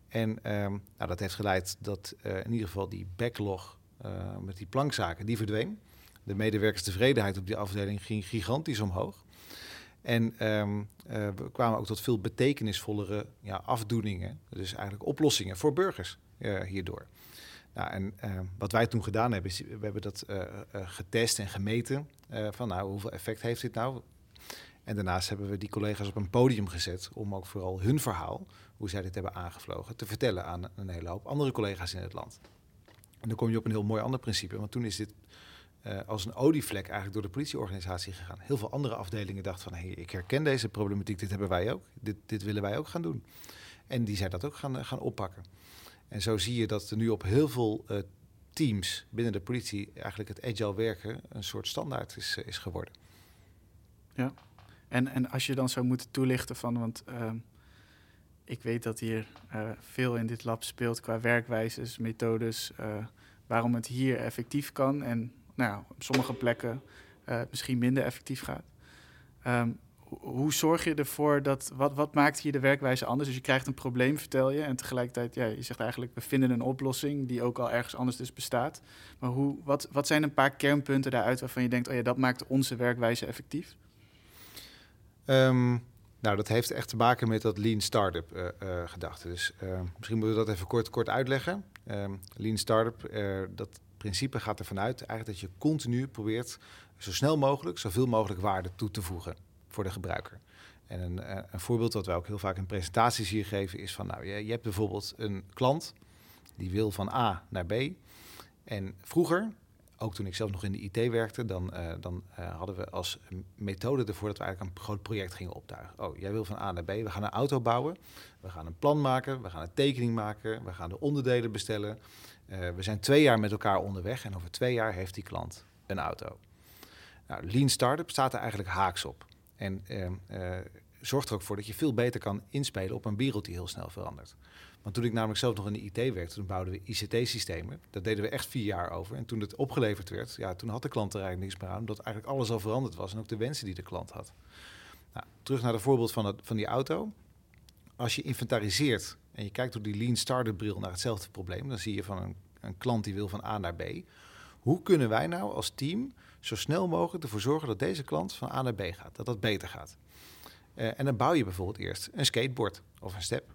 En ehm, nou, dat heeft geleid dat uh, in ieder geval die backlog met die plankzaken, die verdween. De medewerkerstevredenheid op die afdeling ging gigantisch omhoog. En uh, we kwamen ook tot veel betekenisvollere ja, afdoeningen, dus eigenlijk oplossingen voor burgers hierdoor. Nou, en wat wij toen gedaan hebben, is we hebben dat getest en gemeten. van nou, hoeveel effect heeft dit nou? En daarnaast hebben we die collega's op een podium gezet om ook vooral hun verhaal, hoe zij dit hebben aangevlogen, te vertellen aan een hele hoop andere collega's in het land. En dan kom je op een heel mooi ander principe, want toen is dit uh, als een olievlek eigenlijk door de politieorganisatie gegaan. Heel veel andere afdelingen dachten van, hé, ik herken deze problematiek, dit hebben wij ook, dit, dit willen wij ook gaan doen. En die zijn dat ook gaan, gaan oppakken. En zo zie je dat er nu op heel veel uh, teams binnen de politie eigenlijk het agile werken een soort standaard is, is geworden. Ja, en, en als je dan zou moeten toelichten van, want uh, ik weet dat hier uh, veel in dit lab speelt qua werkwijzes, methodes, uh, waarom het hier effectief kan en nou, op sommige plekken misschien minder effectief gaat. Um, hoe zorg je ervoor dat, wat, wat maakt hier de werkwijze anders? Dus je krijgt een probleem, vertel je, en tegelijkertijd, ja, je zegt eigenlijk, we vinden een oplossing die ook al ergens anders dus bestaat. Maar hoe, wat, wat zijn een paar kernpunten daaruit waarvan je denkt, oh ja, dat maakt onze werkwijze effectief? Um, nou, dat heeft echt te maken met dat lean startup uh, uh, gedachte. Dus uh, misschien moeten we dat even kort, kort uitleggen. Um, lean startup, dat principe gaat ervan uit eigenlijk dat je continu probeert zo snel mogelijk zoveel mogelijk waarde toe te voegen voor de gebruiker. En een, een voorbeeld dat wij ook heel vaak in presentaties hier geven is van, nou, je, je hebt bijvoorbeeld een klant die wil van A naar B. En vroeger ook toen ik zelf nog in de IT werkte, dan, uh, dan uh, hadden we als methode ervoor dat we eigenlijk een groot project gingen optuigen. Oh, jij wil van A naar B, we gaan een auto bouwen, we gaan een plan maken, we gaan een tekening maken, we gaan de onderdelen bestellen. Uh, we zijn twee jaar met elkaar onderweg en over twee jaar heeft die klant een auto. Nou, Lean Startup staat er eigenlijk haaks op. En zorgt er ook voor dat je veel beter kan inspelen op een wereld die heel snel verandert. Want toen ik namelijk zelf nog in de IT werkte, toen bouwden we ICT-systemen. Dat deden we echt vier jaar over. En toen het opgeleverd werd, ja, toen had de klant er eigenlijk niks meer aan. Omdat eigenlijk alles al veranderd was en ook de wensen die de klant had. Nou, terug naar het voorbeeld van, het, van die auto. Als je inventariseert en je kijkt door die lean startup bril naar hetzelfde probleem, dan zie je van een, een klant die wil van A naar B. Hoe kunnen wij nou als team zo snel mogelijk ervoor zorgen dat deze klant van A naar B gaat, dat dat beter gaat? Uh, en dan bouw je bijvoorbeeld eerst een skateboard of een step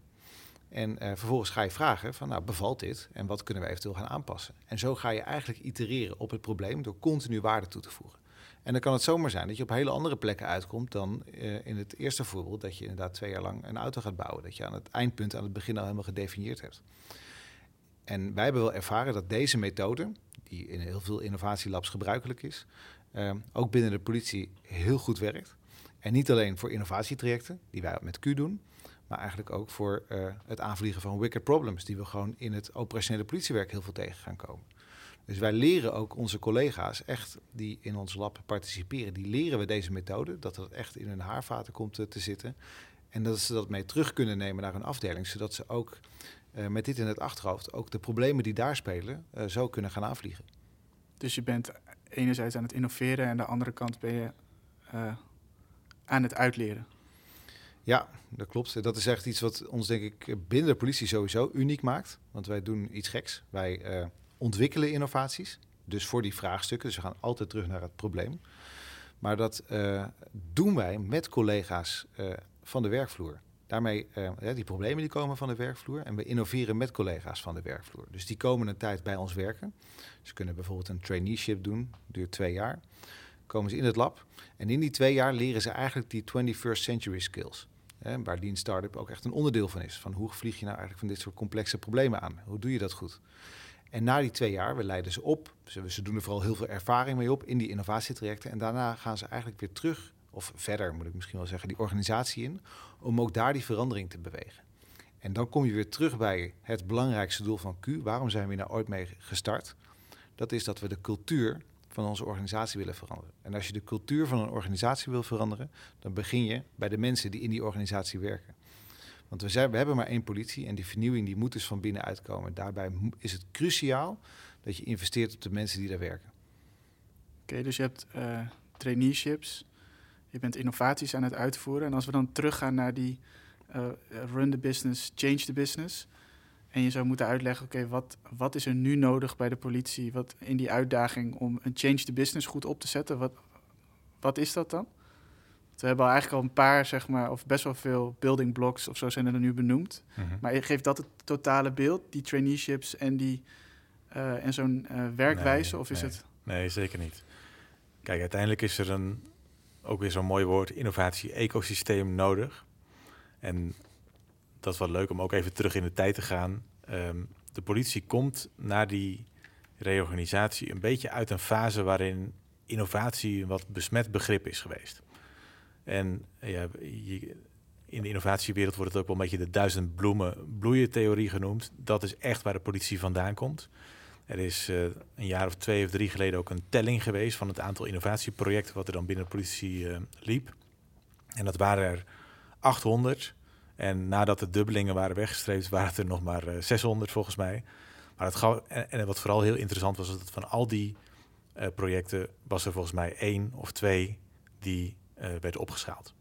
en uh, vervolgens ga je vragen van, nou, bevalt dit en wat kunnen we eventueel gaan aanpassen? En zo ga je eigenlijk itereren op het probleem door continu waarde toe te voegen. En dan kan het zomaar zijn dat je op hele andere plekken uitkomt dan uh, in het eerste voorbeeld, dat je inderdaad twee jaar lang een auto gaat bouwen. Dat je aan het eindpunt, aan het begin al helemaal gedefinieerd hebt. En wij hebben wel ervaren dat deze methode, die in heel veel innovatielabs gebruikelijk is, uh, ook binnen de politie heel goed werkt. En niet alleen voor innovatietrajecten, die wij met Q doen, maar eigenlijk ook voor uh, het aanvliegen van wicked problems, die we gewoon in het operationele politiewerk heel veel tegen gaan komen. Dus wij leren ook onze collega's echt die in ons lab participeren, die leren we deze methode, dat het echt in hun haarvaten komt te, te zitten. En dat ze dat mee terug kunnen nemen naar hun afdeling, zodat ze ook uh, met dit in het achterhoofd ook de problemen die daar spelen zo kunnen gaan aanvliegen. Dus je bent enerzijds aan het innoveren en aan de andere kant ben je aan het uitleren. Ja, dat klopt. Dat is echt iets wat ons, denk ik, binnen de politie sowieso uniek maakt. Want wij doen iets geks. Wij uh, ontwikkelen innovaties. Dus voor die vraagstukken. Dus we gaan altijd terug naar het probleem. Maar dat uh, doen wij met collega's uh, van de werkvloer. Daarmee, die problemen die komen van de werkvloer. En we innoveren met collega's van de werkvloer. Dus die komen een tijd bij ons werken. Ze kunnen bijvoorbeeld een traineeship doen. Duurt twee jaar. Komen ze in het lab. En in die twee jaar leren ze eigenlijk die 21st century skills. Hè, waar Lean Startup ook echt een onderdeel van is. Van hoe vlieg je nou eigenlijk van dit soort complexe problemen aan? Hoe doe je dat goed? En na die twee jaar, we leiden ze op. Ze, ze doen er vooral heel veel ervaring mee op in die innovatietrajecten. En daarna gaan ze eigenlijk weer terug, of verder moet ik misschien wel zeggen, die organisatie in. Om ook daar die verandering te bewegen. En dan kom je weer terug bij het belangrijkste doel van Q. Waarom zijn we nou ooit mee gestart? Dat is dat we de cultuur van onze organisatie willen veranderen. En als je de cultuur van een organisatie wil veranderen, dan begin je bij de mensen die in die organisatie werken. Want we, zijn, we hebben maar één politie en die vernieuwing die moet dus van binnenuit komen. Daarbij is het cruciaal dat je investeert op de mensen die daar werken. Oké, dus je hebt uh, traineeships, je bent innovaties aan het uitvoeren. En als we dan teruggaan naar die uh, run the business, change the business. En je zou moeten uitleggen, oké, wat, wat is er nu nodig bij de politie wat in die uitdaging om een change the business goed op te zetten, wat, wat is dat dan? We hebben al eigenlijk al een paar, zeg maar, of best wel veel building blocks of zo zijn er nu benoemd. Mhm. Maar geeft dat het totale beeld, die traineeships en, die, eh, en zo'n eh, werkwijze? Nee, of is nee. het... Nee, zeker niet. Kijk, uiteindelijk is er een, ook weer zo'n mooi woord, innovatie-ecosysteem nodig. En dat is wel leuk om ook even terug in de tijd te gaan. Ehm, de politie komt na die reorganisatie een beetje uit een fase waarin innovatie een wat besmet begrip is geweest. En ja, in de innovatiewereld wordt het ook wel een beetje de duizend bloemen bloeien theorie genoemd. Dat is echt waar de politie vandaan komt. Er is eh, een jaar of twee of drie geleden ook een telling geweest van het aantal innovatieprojecten wat er dan binnen de politie eh, liep. En dat waren er 800. En nadat de dubbelingen waren weggestreept, waren het er nog maar eh, 600 volgens mij. Maar het en, wat vooral heel interessant was, dat van al die eh, projecten was er volgens mij één of twee die eh, werden opgeschaald.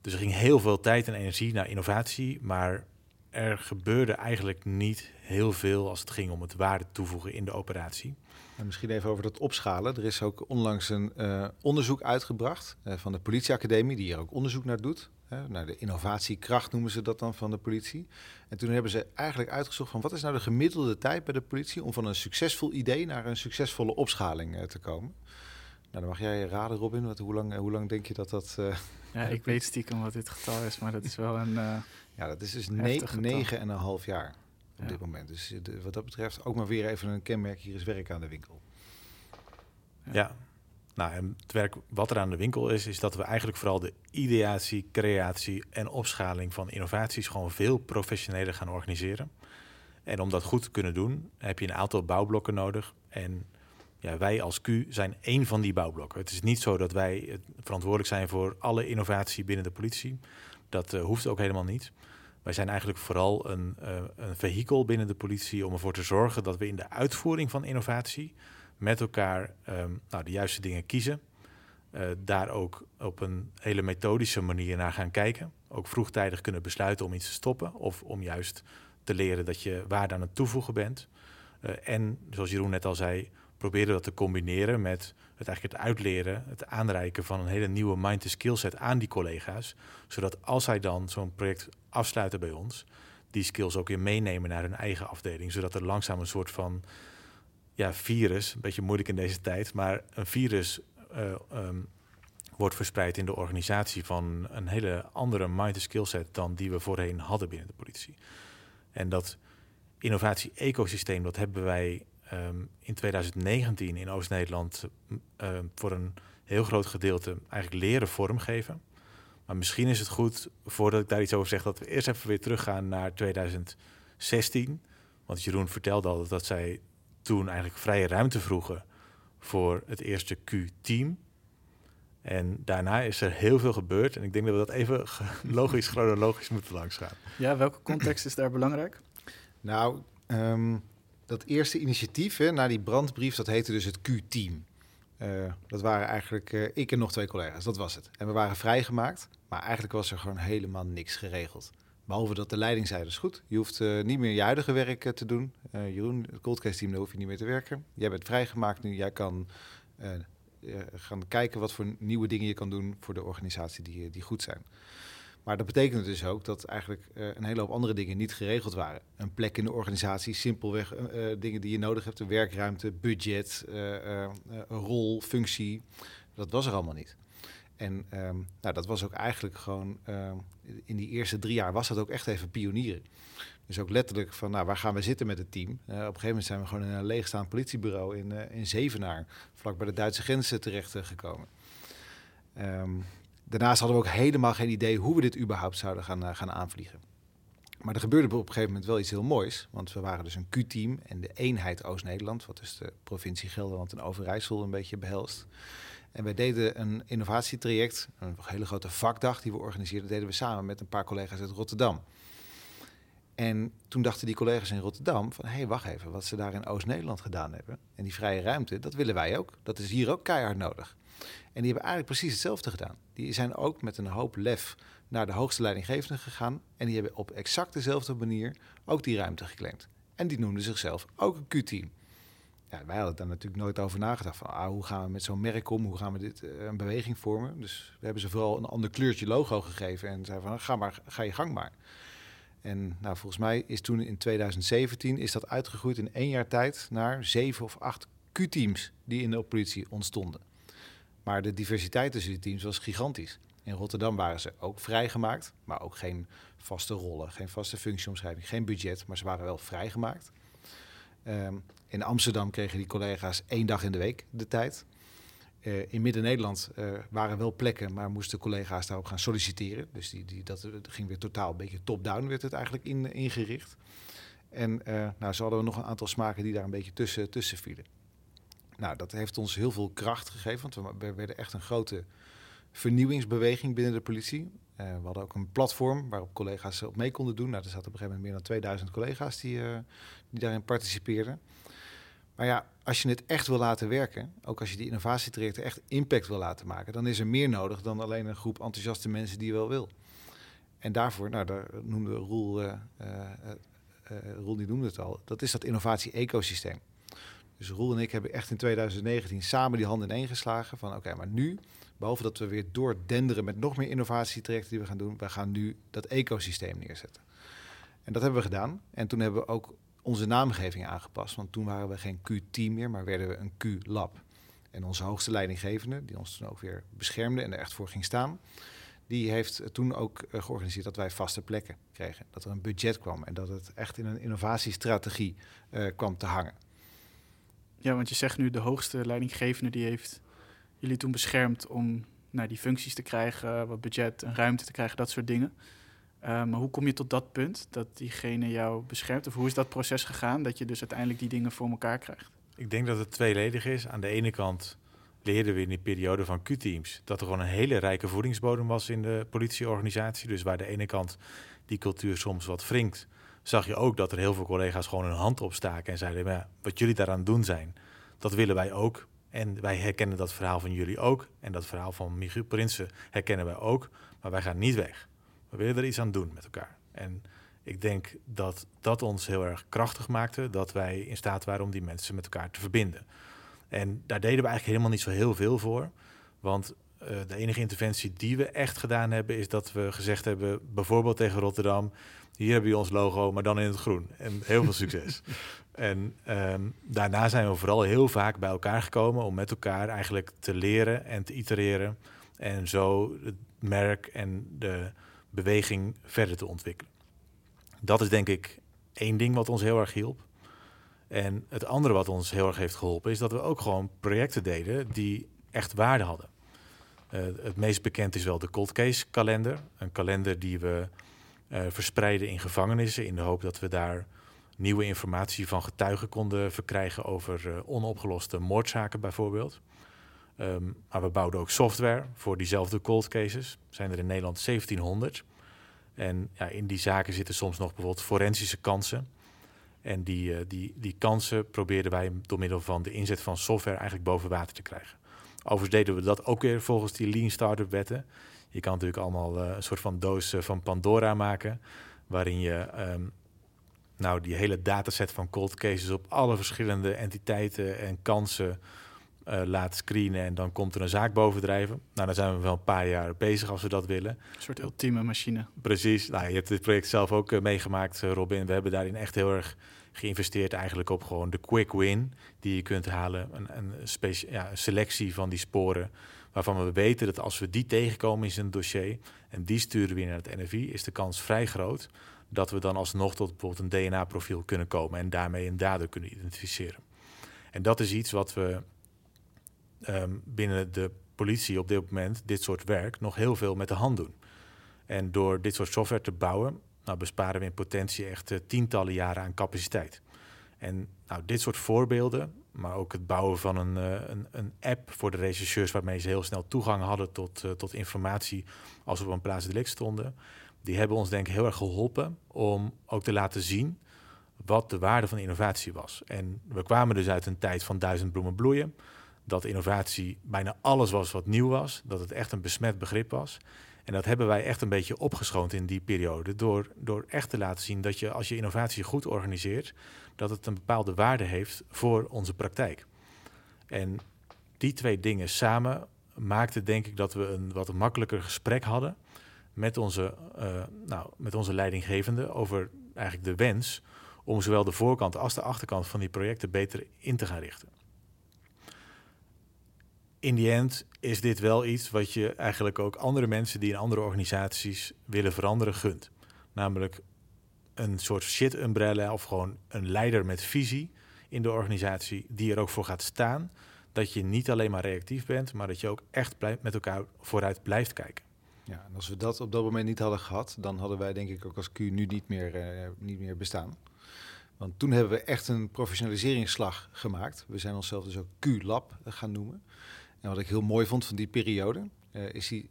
Dus er ging heel veel tijd en energie naar innovatie, maar er gebeurde eigenlijk niet heel veel als het ging om het waarde toevoegen in de operatie. En misschien even over dat opschalen. Er is ook onlangs een eh, onderzoek uitgebracht eh, van de politieacademie, die hier ook onderzoek naar doet. Naar de innovatiekracht noemen ze dat dan van de politie. En toen hebben ze eigenlijk uitgezocht van wat is nou de gemiddelde tijd bij de politie om van een succesvol idee naar een succesvolle opschaling eh, te komen. Nou, dan mag jij raden, Robin. Wat, hoe, lang, hoe lang denk je dat dat... eh, Ja, ik weet stiekem wat dit getal is, maar dat is wel een... eh, ja, dat is dus Heftig ne getal. negen en een half jaar op Ja. dit moment. Dus de- wat dat betreft ook maar weer even een kenmerk. Hier is werk aan de winkel. Ja. Ja. Nou, en het werk wat er aan de winkel is, is dat we eigenlijk vooral de ideatie, creatie en opschaling van innovaties gewoon veel professioneler gaan organiseren. En om dat goed te kunnen doen, heb je een aantal bouwblokken nodig. En ja, wij als Q zijn één van die bouwblokken. Het is niet zo dat wij eh, verantwoordelijk zijn voor alle innovatie binnen de politie. Dat eh, hoeft ook helemaal niet. Wij zijn eigenlijk vooral een, eh, een vehikel binnen de politie om ervoor te zorgen dat we in de uitvoering van innovatie met elkaar ehm, nou, de juiste dingen kiezen. Eh, daar ook op een hele methodische manier naar gaan kijken. Ook vroegtijdig kunnen besluiten om iets te stoppen of om juist te leren dat je waarde aan het toevoegen bent. Eh, en zoals Jeroen net al zei, proberen dat te combineren met het eigenlijk het uitleren, het aanreiken van een hele nieuwe mind to skillset aan die collega's. Zodat als zij dan zo'n project afsluiten bij ons, die skills ook weer meenemen naar hun eigen afdeling. Zodat er langzaam een soort van ja, virus, een beetje moeilijk in deze tijd, maar een virus eh, ehm, wordt verspreid in de organisatie van een hele andere mind skillset dan die we voorheen hadden binnen de politie. En dat innovatie-ecosysteem, dat hebben wij ehm, in 2019 in Oost-Nederland eh, voor een heel groot gedeelte eigenlijk leren vormgeven. Maar misschien is het goed, voordat ik daar iets over zeg, dat we eerst even weer teruggaan naar 2016. Want Jeroen vertelde al dat zij toen eigenlijk vrije ruimte vroegen voor het eerste Q-team. En daarna is er heel veel gebeurd. En ik denk dat we dat even logisch, chronologisch moeten langsgaan. ja, welke context is daar belangrijk? Nou, ehm, dat eerste initiatief hè, na die brandbrief, dat heette dus het Q-team. Eh, dat waren eigenlijk eh, ik en nog twee collega's, dat was het. En we waren vrijgemaakt, maar eigenlijk was er gewoon helemaal niks geregeld. Behalve dat de leiding zei, dat is goed, je hoeft eh, niet meer je huidige werk eh, te doen. Eh, Jeroen, het coldcase team, daar hoef je niet meer te werken. Jij bent vrijgemaakt nu, jij kan gaan kijken wat voor nieuwe dingen je kan doen voor de organisatie die, die goed zijn. Maar dat betekende dus ook dat eigenlijk een hele hoop andere dingen niet geregeld waren. Een plek in de organisatie, simpelweg dingen die je nodig hebt, de werkruimte, budget, een rol, functie. Dat was er allemaal niet. En ehm, nou, dat was ook eigenlijk gewoon, ehm, in die eerste drie jaar was dat ook echt even pionieren. Dus ook letterlijk van, nou, waar gaan we zitten met het team? Eh, op een gegeven moment zijn we gewoon in een leegstaand politiebureau in, eh, in Zevenaar, vlak bij de Duitse grenzen terecht eh, gekomen. Ehm, daarnaast hadden we ook helemaal geen idee hoe we dit überhaupt zouden gaan, eh, gaan aanvliegen. Maar er gebeurde op een gegeven moment wel iets heel moois. Want we waren dus een Q-team en de eenheid Oost-Nederland, wat dus de provincie Gelderland en Overijssel een beetje behelst. En wij deden een innovatietraject, een hele grote vakdag die we organiseerden, deden we samen met een paar collega's uit Rotterdam. En toen dachten die collega's in Rotterdam van... hé, hey, wacht even, wat ze daar in Oost-Nederland gedaan hebben... en die vrije ruimte, dat willen wij ook. Dat is hier ook keihard nodig. En die hebben eigenlijk precies hetzelfde gedaan. Die zijn ook met een hoop lef naar de hoogste leidinggevende gegaan... en die hebben op exact dezelfde manier ook die ruimte geclaimd. En die noemden zichzelf ook een Q-team. Wij hadden daar natuurlijk nooit over nagedacht. Van, ah, hoe gaan we met zo'n merk om? Hoe gaan we dit uh, een beweging vormen? Dus we hebben ze vooral een ander kleurtje logo gegeven. En zeiden van, ga, maar, ga je gang maar. En nou, volgens mij is toen in 2017 is dat uitgegroeid in één jaar tijd naar zeven of acht Q-teams die in de politie ontstonden. Maar de diversiteit tussen die teams was gigantisch. In Rotterdam waren ze ook vrijgemaakt, maar ook geen vaste rollen, geen vaste functieomschrijving, geen budget, maar ze waren wel vrijgemaakt. Um, in Amsterdam kregen die collega's één dag in de week de tijd. Uh, in Midden-Nederland uh, waren wel plekken, maar moesten collega's daarop gaan solliciteren. Dus die, die, dat, ging weer totaal een beetje top-down, werd het eigenlijk in, ingericht. En uh, nou, zo hadden we nog een aantal smaken die daar een beetje tussen, tussen vielen. Nou, dat heeft ons heel veel kracht gegeven, want we werden echt een grote vernieuwingsbeweging binnen de politie. we hadden ook een platform waarop collega's op mee konden doen. Nou, er zaten op een gegeven moment meer dan 2000 collega's die, die daarin participeerden. Maar ja, als je het echt wil laten werken, ook als je die innovatietrajecten echt impact wil laten maken, dan is er meer nodig dan alleen een groep enthousiaste mensen die je wel wil. En daarvoor, nou, daar noemde Roel, uh, Roel die noemde het al, dat is dat innovatie-ecosysteem. Dus Roel en ik hebben echt in 2019 samen die handen ineen geslagen van oké, maar nu, behalve dat we weer doordenderen met nog meer innovatietrajecten die we gaan doen, we gaan nu dat ecosysteem neerzetten. En dat hebben we gedaan. En toen hebben we ook onze naamgeving aangepast. Want toen waren we geen Q-team meer, maar werden we een Q-lab. En onze hoogste leidinggevende, die ons toen ook weer beschermde en er echt voor ging staan, die heeft toen ook eh, georganiseerd dat wij vaste plekken kregen. Dat er een budget kwam en dat het echt in een innovatiestrategie uh, kwam te hangen. Ja, want je zegt nu de hoogste leidinggevende die heeft jullie toen beschermd om nou, die functies te krijgen, wat budget en ruimte te krijgen, dat soort dingen. Uh, maar hoe kom je tot dat punt dat diegene jou beschermt? Of hoe is dat proces gegaan dat je dus uiteindelijk die dingen voor elkaar krijgt? Ik denk dat het tweeledig is. Aan de ene kant leerden we in die periode van Q-teams dat er gewoon een hele rijke voedingsbodem was in de politieorganisatie. Dus waar de ene kant die cultuur soms wat wringt, zag je ook dat er heel veel collega's gewoon hun hand opstaken en zeiden: ja, wat jullie daaraan doen zijn, dat willen wij ook. En wij herkennen dat verhaal van jullie ook. En dat verhaal van Michiel Prinsen herkennen wij ook. Maar wij gaan niet weg. We willen er iets aan doen met elkaar. En ik denk dat dat ons heel erg krachtig maakte, dat wij in staat waren om die mensen met elkaar te verbinden. En daar deden we eigenlijk helemaal niet zo heel veel voor. Want uh, de enige interventie die we echt gedaan hebben, is dat we gezegd hebben, bijvoorbeeld tegen Rotterdam, hier hebben we ons logo, maar dan in het groen. En heel veel succes. en um, daarna zijn we vooral heel vaak bij elkaar gekomen om met elkaar eigenlijk te leren en te itereren. En zo het merk en de beweging verder te ontwikkelen. Dat is denk ik één ding wat ons heel erg hielp. En het andere wat ons heel erg heeft geholpen is dat we ook gewoon projecten deden die echt waarde hadden. Uh, het meest bekend is wel de cold case kalender. Een kalender die we uh, verspreiden in gevangenissen in de hoop dat we daar nieuwe informatie van getuigen konden verkrijgen over uh, onopgeloste moordzaken bijvoorbeeld. Um, maar we bouwden ook software voor diezelfde cold cases. Zijn er in Nederland 1700. En ja, in die zaken zitten soms nog bijvoorbeeld forensische kansen. En die, uh, die, die kansen probeerden wij door middel van de inzet van software eigenlijk boven water te krijgen. Overigens deden we dat ook weer volgens die Lean Startup wetten. Je kan natuurlijk allemaal uh, een soort van doos uh, van Pandora maken. Waarin je um, nou, die hele dataset van cold cases op alle verschillende entiteiten en kansen uh, laat screenen en dan komt er een zaak bovendrijven. Nou, dan zijn we wel een paar jaar bezig als we dat willen. Een soort ultieme machine. Precies. Nou, je hebt dit project zelf ook uh, meegemaakt, uh, Robin. We hebben daarin echt heel erg geïnvesteerd eigenlijk op gewoon de quick win die je kunt halen. Een, een, ja, een selectie van die sporen waarvan we weten dat als we die tegenkomen in een dossier en die sturen weer naar het NFI, is de kans vrij groot dat we dan alsnog tot bijvoorbeeld een DNA-profiel kunnen komen en daarmee een dader kunnen identificeren. En dat is iets wat we um, binnen de politie op dit moment dit soort werk nog heel veel met de hand doen. En door dit soort software te bouwen, nou, besparen we in potentie echt uh, tientallen jaren aan capaciteit. En nou, dit soort voorbeelden, maar ook het bouwen van een, uh, een, een, app voor de rechercheurs waarmee ze heel snel toegang hadden tot, uh, tot informatie als we op een plaats delict stonden, die hebben ons denk ik heel erg geholpen om ook te laten zien wat de waarde van innovatie was. En we kwamen dus uit een tijd van duizend bloemen bloeien. Dat innovatie bijna alles was wat nieuw was. Dat het echt een besmet begrip was. En dat hebben wij echt een beetje opgeschoond in die periode. Door, door echt te laten zien dat je als je innovatie goed organiseert, dat het een bepaalde waarde heeft voor onze praktijk. En die twee dingen samen maakten denk ik dat we een wat makkelijker gesprek hadden met onze, uh, nou, met onze leidinggevende over eigenlijk de wens om zowel de voorkant als de achterkant van die projecten beter in te gaan richten. In die end is dit wel iets wat je eigenlijk ook andere mensen die in andere organisaties willen veranderen gunt. Namelijk een soort shit umbrella of gewoon een leider met visie in de organisatie die er ook voor gaat staan. Dat je niet alleen maar reactief bent, maar dat je ook echt met elkaar vooruit blijft kijken. Ja, en als we dat op dat moment niet hadden gehad, dan hadden wij denk ik ook als Q nu niet meer, uh, niet meer bestaan. Want toen hebben we echt een professionaliseringsslag gemaakt. We zijn onszelf dus ook Q-lab gaan noemen. En wat ik heel mooi vond van die periode, uh, is uh,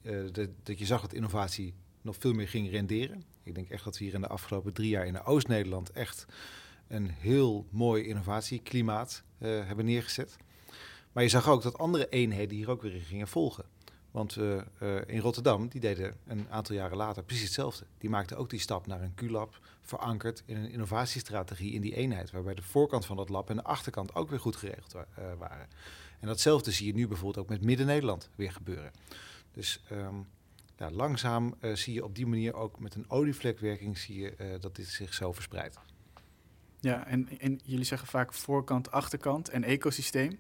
dat, je zag dat innovatie nog veel meer ging renderen. Ik denk echt dat we hier in de afgelopen drie jaar in de Oost-Nederland echt een heel mooi innovatieklimaat uh, hebben neergezet. Maar je zag ook dat andere eenheden hier ook weer in gingen volgen. Want in Rotterdam, die deden een aantal jaren later precies hetzelfde. Die maakten ook die stap naar een Q-lab, verankerd in een innovatiestrategie in die eenheid. Waarbij de voorkant van dat lab en de achterkant ook weer goed geregeld wa waren. En datzelfde zie je nu bijvoorbeeld ook met Midden-Nederland weer gebeuren. Dus um, ja, langzaam zie je op die manier ook met een olievlekwerking zie je dat dit zich zo verspreidt. Ja, en, en jullie zeggen vaak voorkant, achterkant en ecosysteem.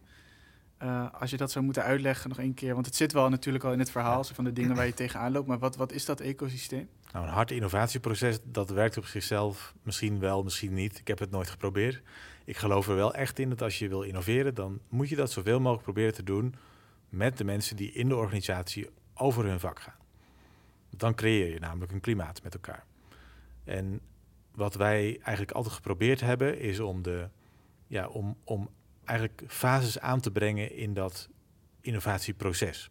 Uh, als je dat zou moeten uitleggen nog één keer, want het zit wel natuurlijk al in het verhaal van de dingen waar je tegenaan loopt, maar wat, wat is dat ecosysteem? Nou, een hard innovatieproces, dat werkt op zichzelf misschien wel, misschien niet. Ik heb het nooit geprobeerd. Ik geloof er wel echt in dat als je wil innoveren, dan moet je dat zoveel mogelijk proberen te doen met de mensen die in de organisatie over hun vak gaan. Dan creëer je namelijk een klimaat met elkaar. En wat wij eigenlijk altijd geprobeerd hebben, is om, de, ja, om, om eigenlijk fases aan te brengen in dat innovatieproces.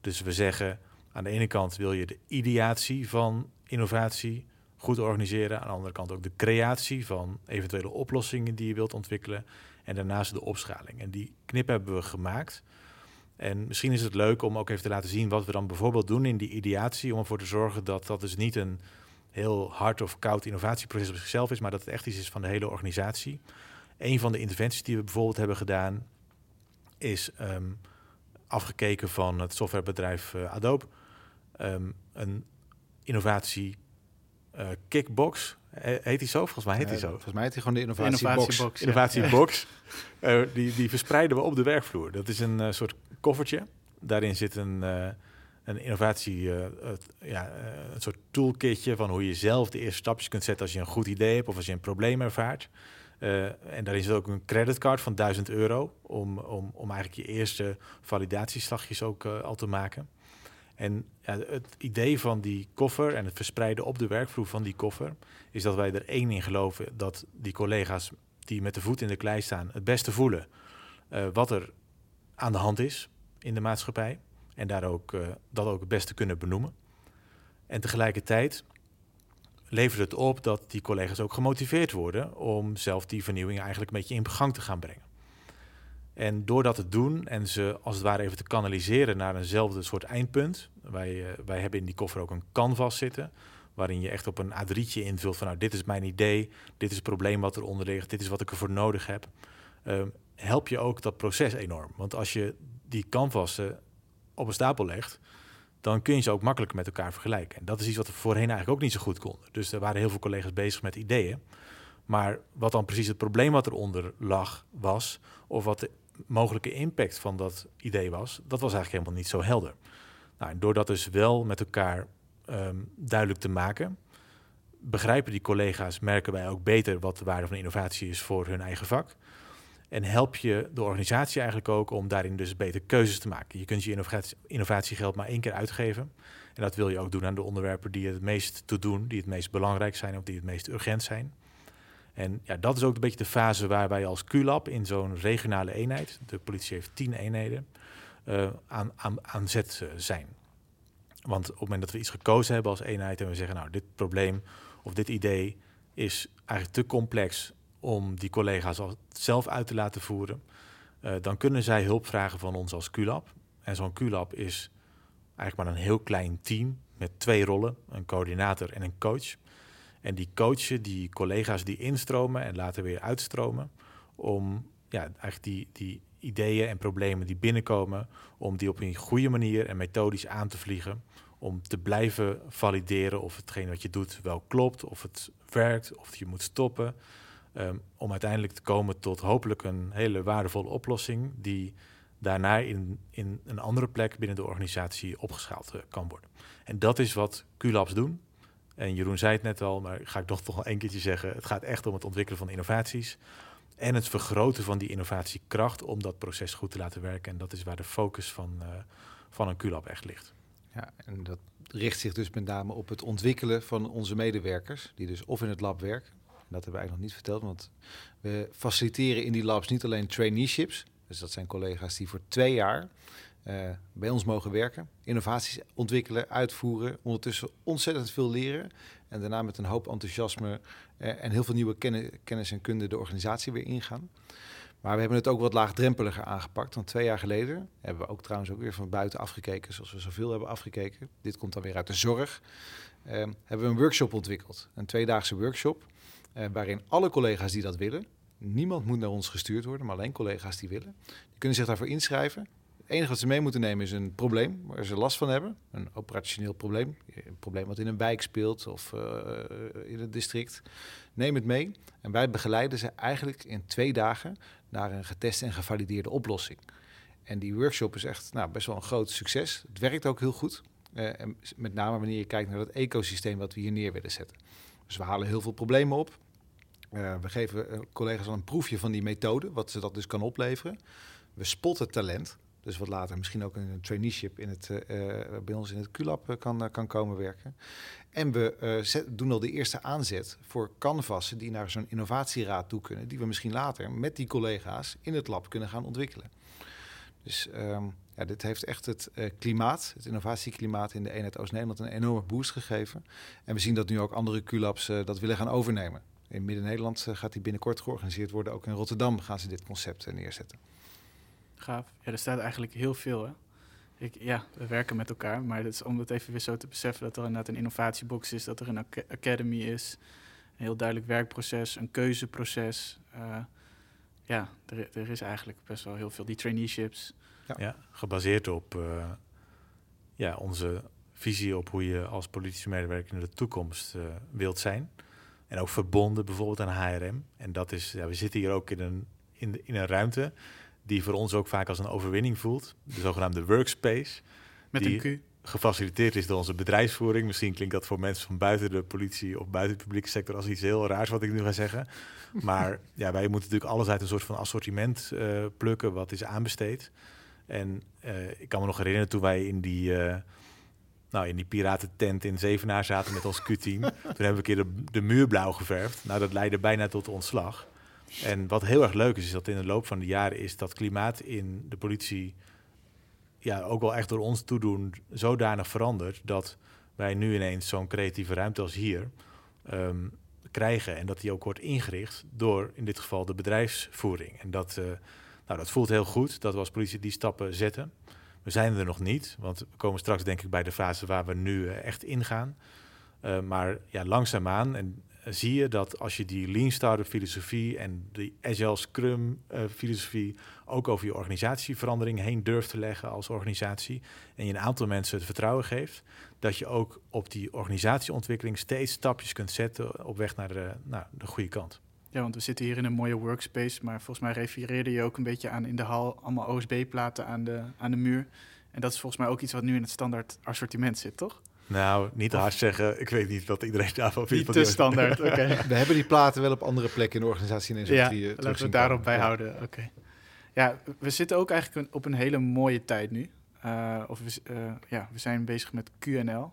Dus we zeggen aan de ene kant wil je de ideatie van innovatie goed organiseren, aan de andere kant ook de creatie van eventuele oplossingen die je wilt ontwikkelen en daarnaast de opschaling. En die knip hebben we gemaakt. En misschien is het leuk om ook even te laten zien wat we dan bijvoorbeeld doen in die ideatie, om ervoor te zorgen dat dat dus niet een heel hard of koud innovatieproces op zichzelf is, maar dat het echt iets is van de hele organisatie. Een van de interventies die we bijvoorbeeld hebben gedaan, is um, afgekeken van het softwarebedrijf uh, Adobe. Um, een innovatie uh, kickbox. Heet die zo? Volgens mij heet die zo. Volgens mij heet die gewoon de innovatiebox. Innovatiebox. Innovatiebox. Ja. uh, die, die verspreiden we op de werkvloer. Dat is een uh, soort koffertje. Daarin zit een, uh, een innovatie, uh, ja, een soort toolkitje van hoe je zelf de eerste stapjes kunt zetten als je een goed idee hebt of als je een probleem ervaart. Uh, en daarin zit ook een creditcard van 1000 euro om, om, om eigenlijk je eerste validatieslagjes ook uh, al te maken. En het idee van die koffer en het verspreiden op de werkvloer van die koffer is dat wij er één in geloven dat die collega's die met de voet in de klei staan het beste voelen uh, wat er aan de hand is in de maatschappij en daar ook, dat ook het beste kunnen benoemen. En tegelijkertijd levert het op dat die collega's ook gemotiveerd worden om zelf die vernieuwing eigenlijk een beetje in gang te gaan brengen. En door dat te doen en ze als het ware even te kanaliseren naar eenzelfde soort eindpunt. Wij, uh, wij hebben in die koffer ook een canvas zitten. Waarin je echt op een A3'tje invult van nou, dit is mijn idee, dit is het probleem wat eronder ligt, dit is wat ik ervoor nodig heb. Uh, help je ook dat proces enorm. Want als je die canvassen op een stapel legt, dan kun je ze ook makkelijk met elkaar vergelijken. En dat is iets wat we voorheen eigenlijk ook niet zo goed konden. Dus er waren heel veel collega's bezig met ideeën. Maar wat dan precies het probleem wat eronder lag was, of wat de mogelijke impact van dat idee was, dat was eigenlijk helemaal niet zo helder. Nou, en door dat dus wel met elkaar um, duidelijk te maken, begrijpen die collega's, merken wij ook beter wat de waarde van innovatie is voor hun eigen vak. En help je de organisatie eigenlijk ook om daarin dus beter keuzes te maken. Je kunt je innovatie, innovatiegeld maar één keer uitgeven. En dat wil je ook doen aan de onderwerpen die het meest te doen, die het meest belangrijk zijn of die het meest urgent zijn. En ja, dat is ook een beetje de fase waar wij als QLab in zo'n regionale eenheid, de politie heeft tien eenheden, uh, aan, aan, aan zet zijn. want op het moment dat we iets gekozen hebben als eenheid en we zeggen, nou, dit probleem of dit idee is eigenlijk te complex om die collega's zelf uit te laten voeren, uh, dan kunnen zij hulp vragen van ons als QLab. En zo'n QLab is eigenlijk maar een heel klein team met twee rollen, een coördinator en een coach. En die coachen die collega's die instromen en later weer uitstromen, om ja, eigenlijk die, die ideeën en problemen die binnenkomen, om die op een goede manier en methodisch aan te vliegen. Om te blijven valideren of hetgeen wat je doet wel klopt, of het werkt, of je moet stoppen. Um, om uiteindelijk te komen tot hopelijk een hele waardevolle oplossing die daarna in, in een andere plek binnen de organisatie opgeschaald uh, kan worden. En dat is wat QLabs doen. En Jeroen zei het net al, maar ga ik toch nog een keertje zeggen. Het gaat echt om het ontwikkelen van innovaties. En het vergroten van die innovatiekracht om dat proces goed te laten werken. En dat is waar de focus van, uh, van een QLab echt ligt. Ja, en dat richt zich dus met name op het ontwikkelen van onze medewerkers, die dus of in het lab werken. Dat hebben we eigenlijk nog niet verteld, want we faciliteren in die labs niet alleen traineeships. Dus dat zijn collega's die voor twee jaar uh, bij ons mogen werken, innovaties ontwikkelen, uitvoeren, ondertussen ontzettend veel leren en daarna met een hoop enthousiasme uh, en heel veel nieuwe kennis, en kunde de organisatie weer ingaan. Maar we hebben het ook wat laagdrempeliger aangepakt. Want twee jaar geleden hebben we ook trouwens ook weer van buiten afgekeken, zoals we zoveel hebben afgekeken. Dit komt dan weer uit de zorg. Uh, hebben we een workshop ontwikkeld. Een tweedaagse workshop. Waarin alle collega's die dat willen, niemand moet naar ons gestuurd worden, maar alleen collega's die willen, die kunnen zich daarvoor inschrijven. Enige wat ze mee moeten nemen is een probleem waar ze last van hebben. Een operationeel probleem. Een probleem wat in een wijk speelt of uh, in het district. Neem het mee. En wij begeleiden ze eigenlijk in twee dagen naar een geteste en gevalideerde oplossing. En die workshop is echt nou, best wel een groot succes. Het werkt ook heel goed. Uh, en met name wanneer je kijkt naar het ecosysteem wat we hier neer willen zetten. Dus we halen heel veel problemen op. We geven collega's al een proefje van die methode, wat ze dat dus kan opleveren. We spotten talent. Dus wat later misschien ook een traineeship in het, uh, bij ons in het QLab kan, kan komen werken. En we doen al de eerste aanzet voor canvassen die naar zo'n innovatieraad toe kunnen. Die we misschien later met die collega's in het lab kunnen gaan ontwikkelen. Dus um, ja, dit heeft echt het klimaat, het innovatieklimaat in de eenheid Oost-Nederland een enorme boost gegeven. En we zien dat nu ook andere QLabs dat willen gaan overnemen. In Midden-Nederland gaat die binnenkort georganiseerd worden. Ook in Rotterdam gaan ze dit concept neerzetten. Gaaf. Ja, er staat eigenlijk heel veel. Hè? Ik, ja, we werken met elkaar, maar het is om het even weer zo te beseffen dat er inderdaad een innovatiebox is, dat er een ac academy is, een heel duidelijk werkproces, een keuzeproces. Uh, ja, er, er, is eigenlijk best wel heel veel. Die traineeships. Ja, ja gebaseerd op uh, ja, onze visie op hoe je als politische medewerker in de toekomst uh, wilt zijn. En ook verbonden bijvoorbeeld aan HRM. En dat is, ja, we zitten hier ook in een, in, in een ruimte die voor ons ook vaak als een overwinning voelt. De zogenaamde workspace. Met die een Q. Gefaciliteerd is door onze bedrijfsvoering. Misschien klinkt dat voor mensen van buiten de politie of buiten de publieke sector als iets heel raars wat ik nu ga zeggen. Maar ja, wij moeten natuurlijk alles uit een soort van assortiment uh, plukken wat is aanbesteed. En uh, ik kan me nog herinneren toen wij in die, uh, nou, in die piratentent in Zevenaar zaten met ons Q-team. toen hebben we een keer de, de muur blauw geverfd. Nou, dat leidde bijna tot ontslag. En wat heel erg leuk is, is dat in de loop van de jaren is dat klimaat in de politie ja, ook wel echt door ons toedoen zodanig veranderd dat wij nu ineens zo'n creatieve ruimte als hier um, krijgen. En dat die ook wordt ingericht door in dit geval de bedrijfsvoering. En dat, uh, nou, dat voelt heel goed dat we als politie die stappen zetten. We zijn er nog niet, want we komen straks denk ik bij de fase waar we nu uh, echt ingaan. Uh, maar ja, langzaamaan, en zie je dat als je die Lean Startup filosofie en die Agile Scrum uh, filosofie ook over je organisatieverandering heen durft te leggen als organisatie en je een aantal mensen het vertrouwen geeft, dat je ook op die organisatieontwikkeling steeds stapjes kunt zetten op weg naar de, de goede kant. Ja, want we zitten hier in een mooie workspace, maar volgens mij refereerde je ook een beetje aan in de hal allemaal OSB-platen aan de, aan de muur. En dat is volgens mij ook iets wat nu in het standaard assortiment zit, toch? Nou, niet te hard zeggen. Ik weet niet wat iedereen daarvan vindt. Niet te standaard, oké. Okay. We hebben die platen wel op andere plekken in de organisatie. In ja, die, uh, laten we het daarop bijhouden. Ja. Oké. Okay. Ja, we zitten ook eigenlijk op een hele mooie tijd nu. Uh, of we, uh, ja, we zijn bezig met QNL.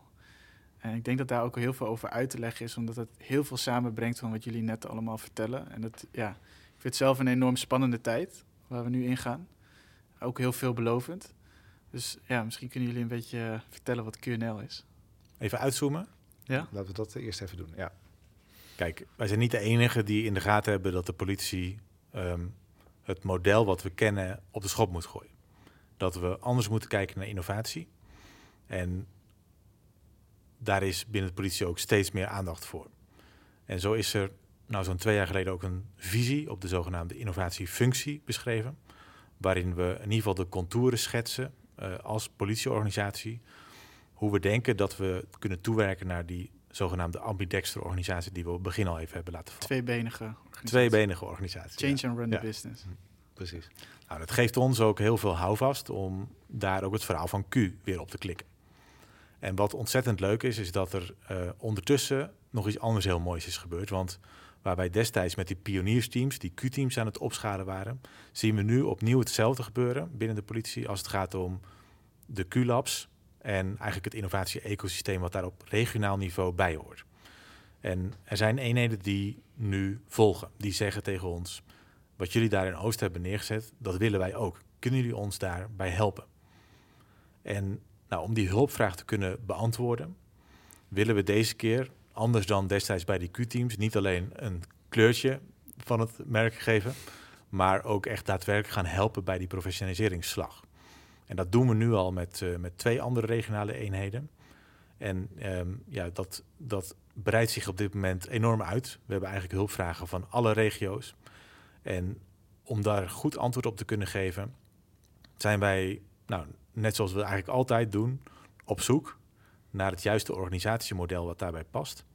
En ik denk dat daar ook heel veel over uit te leggen is, omdat het heel veel samenbrengt van wat jullie net allemaal vertellen. En dat, ja, ik vind het zelf een enorm spannende tijd waar we nu ingaan. Ook heel veelbelovend. Dus ja, misschien kunnen jullie een beetje eh, vertellen wat QNL is. Even uitzoomen. Ja? Laten we dat eerst even doen. Ja. Kijk, wij zijn niet de enige die in de gaten hebben dat de politie ehm, het model wat we kennen op de schop moet gooien. Dat we anders moeten kijken naar innovatie. En daar is binnen de politie ook steeds meer aandacht voor. En zo is er nou zo'n twee jaar geleden ook een visie op de zogenaamde innovatiefunctie beschreven. Waarin we in ieder geval de contouren schetsen uh, als politieorganisatie. Hoe we denken dat we kunnen toewerken naar die zogenaamde ambidextre organisatie die we op het begin al even hebben laten vallen. Tweebenige organisatie. Tweebenige organisatie. Change ja. and run Ja. the business. Precies. Nou, dat geeft ons ook heel veel houvast om daar ook het verhaal van Q weer op te klikken. En wat ontzettend leuk is, is dat er eh, ondertussen nog iets anders heel moois is gebeurd. Want waar wij destijds met die pioniersteams, die Q-teams aan het opschalen waren, zien we nu opnieuw hetzelfde gebeuren binnen de politie als het gaat om de Q-labs en eigenlijk het innovatie-ecosysteem wat daar op regionaal niveau bij hoort. En er zijn eenheden die nu volgen, die zeggen tegen ons, wat jullie daar in Oost hebben neergezet, dat willen wij ook. Kunnen jullie ons daarbij helpen? En nou, om die hulpvraag te kunnen beantwoorden, willen we deze keer, anders dan destijds bij die Q-teams, niet alleen een kleurtje van het merk geven, maar ook echt daadwerkelijk gaan helpen bij die professionaliseringsslag. En dat doen we nu al met, uh, met twee andere regionale eenheden. En um, ja, dat, dat breidt zich op dit moment enorm uit. We hebben eigenlijk hulpvragen van alle regio's. En om daar goed antwoord op te kunnen geven, zijn wij, nou, net zoals we eigenlijk altijd doen, op zoek naar het juiste organisatiemodel wat daarbij past.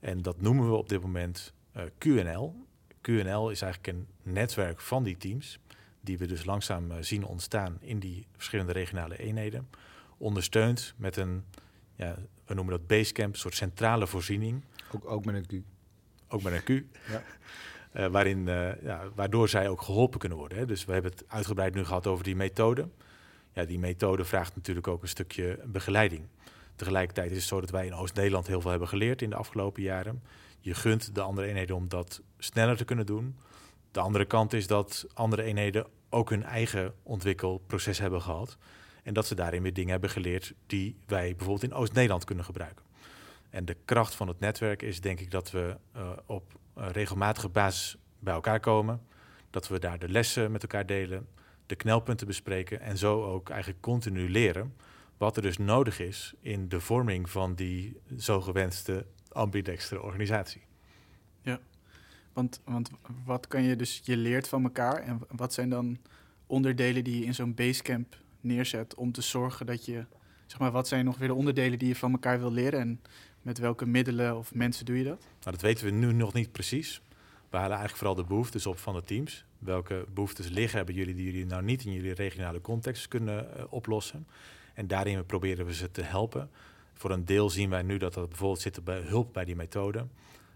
En dat noemen we op dit moment uh, QNL. QNL is eigenlijk een netwerk van die teams, die we dus langzaam uh, zien ontstaan in die verschillende regionale eenheden. Ondersteund met een, ja, we noemen dat Basecamp, een soort centrale voorziening. Ook, ook met een Q. Ook met een Q. Ja. Uh, waarin, uh, ja, waardoor zij ook geholpen kunnen worden. Hè. Dus we hebben het uitgebreid nu gehad over die methode. Ja, die methode vraagt natuurlijk ook een stukje begeleiding. Tegelijkertijd is het zo dat wij in Oost-Nederland heel veel hebben geleerd in de afgelopen jaren. Je gunt de andere eenheden om dat sneller te kunnen doen. De andere kant is dat andere eenheden ook hun eigen ontwikkelproces hebben gehad. En dat ze daarin weer dingen hebben geleerd die wij bijvoorbeeld in Oost-Nederland kunnen gebruiken. En de kracht van het netwerk is denk ik dat we uh, op regelmatige basis bij elkaar komen. Dat we daar de lessen met elkaar delen, de knelpunten bespreken en zo ook eigenlijk continu leren wat er dus nodig is in de vorming van die zo gewenste ambidextere organisatie. Want, wat kan je dus, je leert van elkaar en wat zijn dan onderdelen die je in zo'n basecamp neerzet om te zorgen dat je, zeg maar, wat zijn nog weer de onderdelen die je van elkaar wil leren en met welke middelen of mensen doe je dat? Nou, dat weten we nu nog niet precies. We halen eigenlijk vooral de behoeftes op van de teams. Welke behoeftes liggen hebben jullie die jullie nou niet in jullie regionale context kunnen uh, oplossen? En daarin proberen we ze te helpen. Voor een deel zien wij nu dat dat bijvoorbeeld zit bij hulp bij die methode.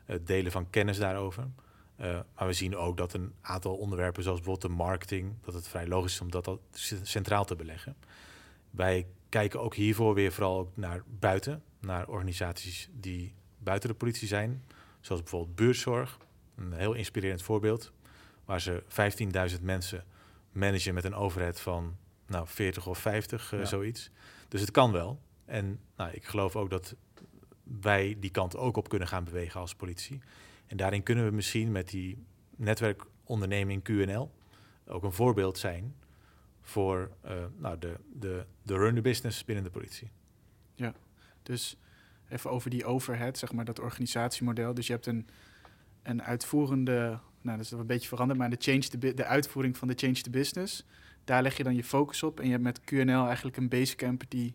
Het delen van kennis daarover. Uh, maar we zien ook dat een aantal onderwerpen, zoals bijvoorbeeld de marketing, dat het vrij logisch is om dat, dat centraal te beleggen. Wij kijken ook hiervoor weer vooral ook naar buiten, naar organisaties die buiten de politie zijn. Zoals bijvoorbeeld buurtzorg, een heel inspirerend voorbeeld. Waar ze 15.000 mensen managen met een overheid van nou, 40 of 50, uh, ja. zoiets. Dus het kan wel. En nou, ik geloof ook dat wij die kant ook op kunnen gaan bewegen als politie. En daarin kunnen we misschien met die netwerkonderneming QNL ook een voorbeeld zijn voor uh, nou, de, de, de run the business binnen de politie. Ja, dus even over die overhead, zeg maar, dat organisatiemodel. Dus je hebt een, een uitvoerende, nou dat is een beetje veranderd, maar de, change the, de uitvoering van de change the business. Daar leg je dan je focus op. En je hebt met QNL eigenlijk een basecamp die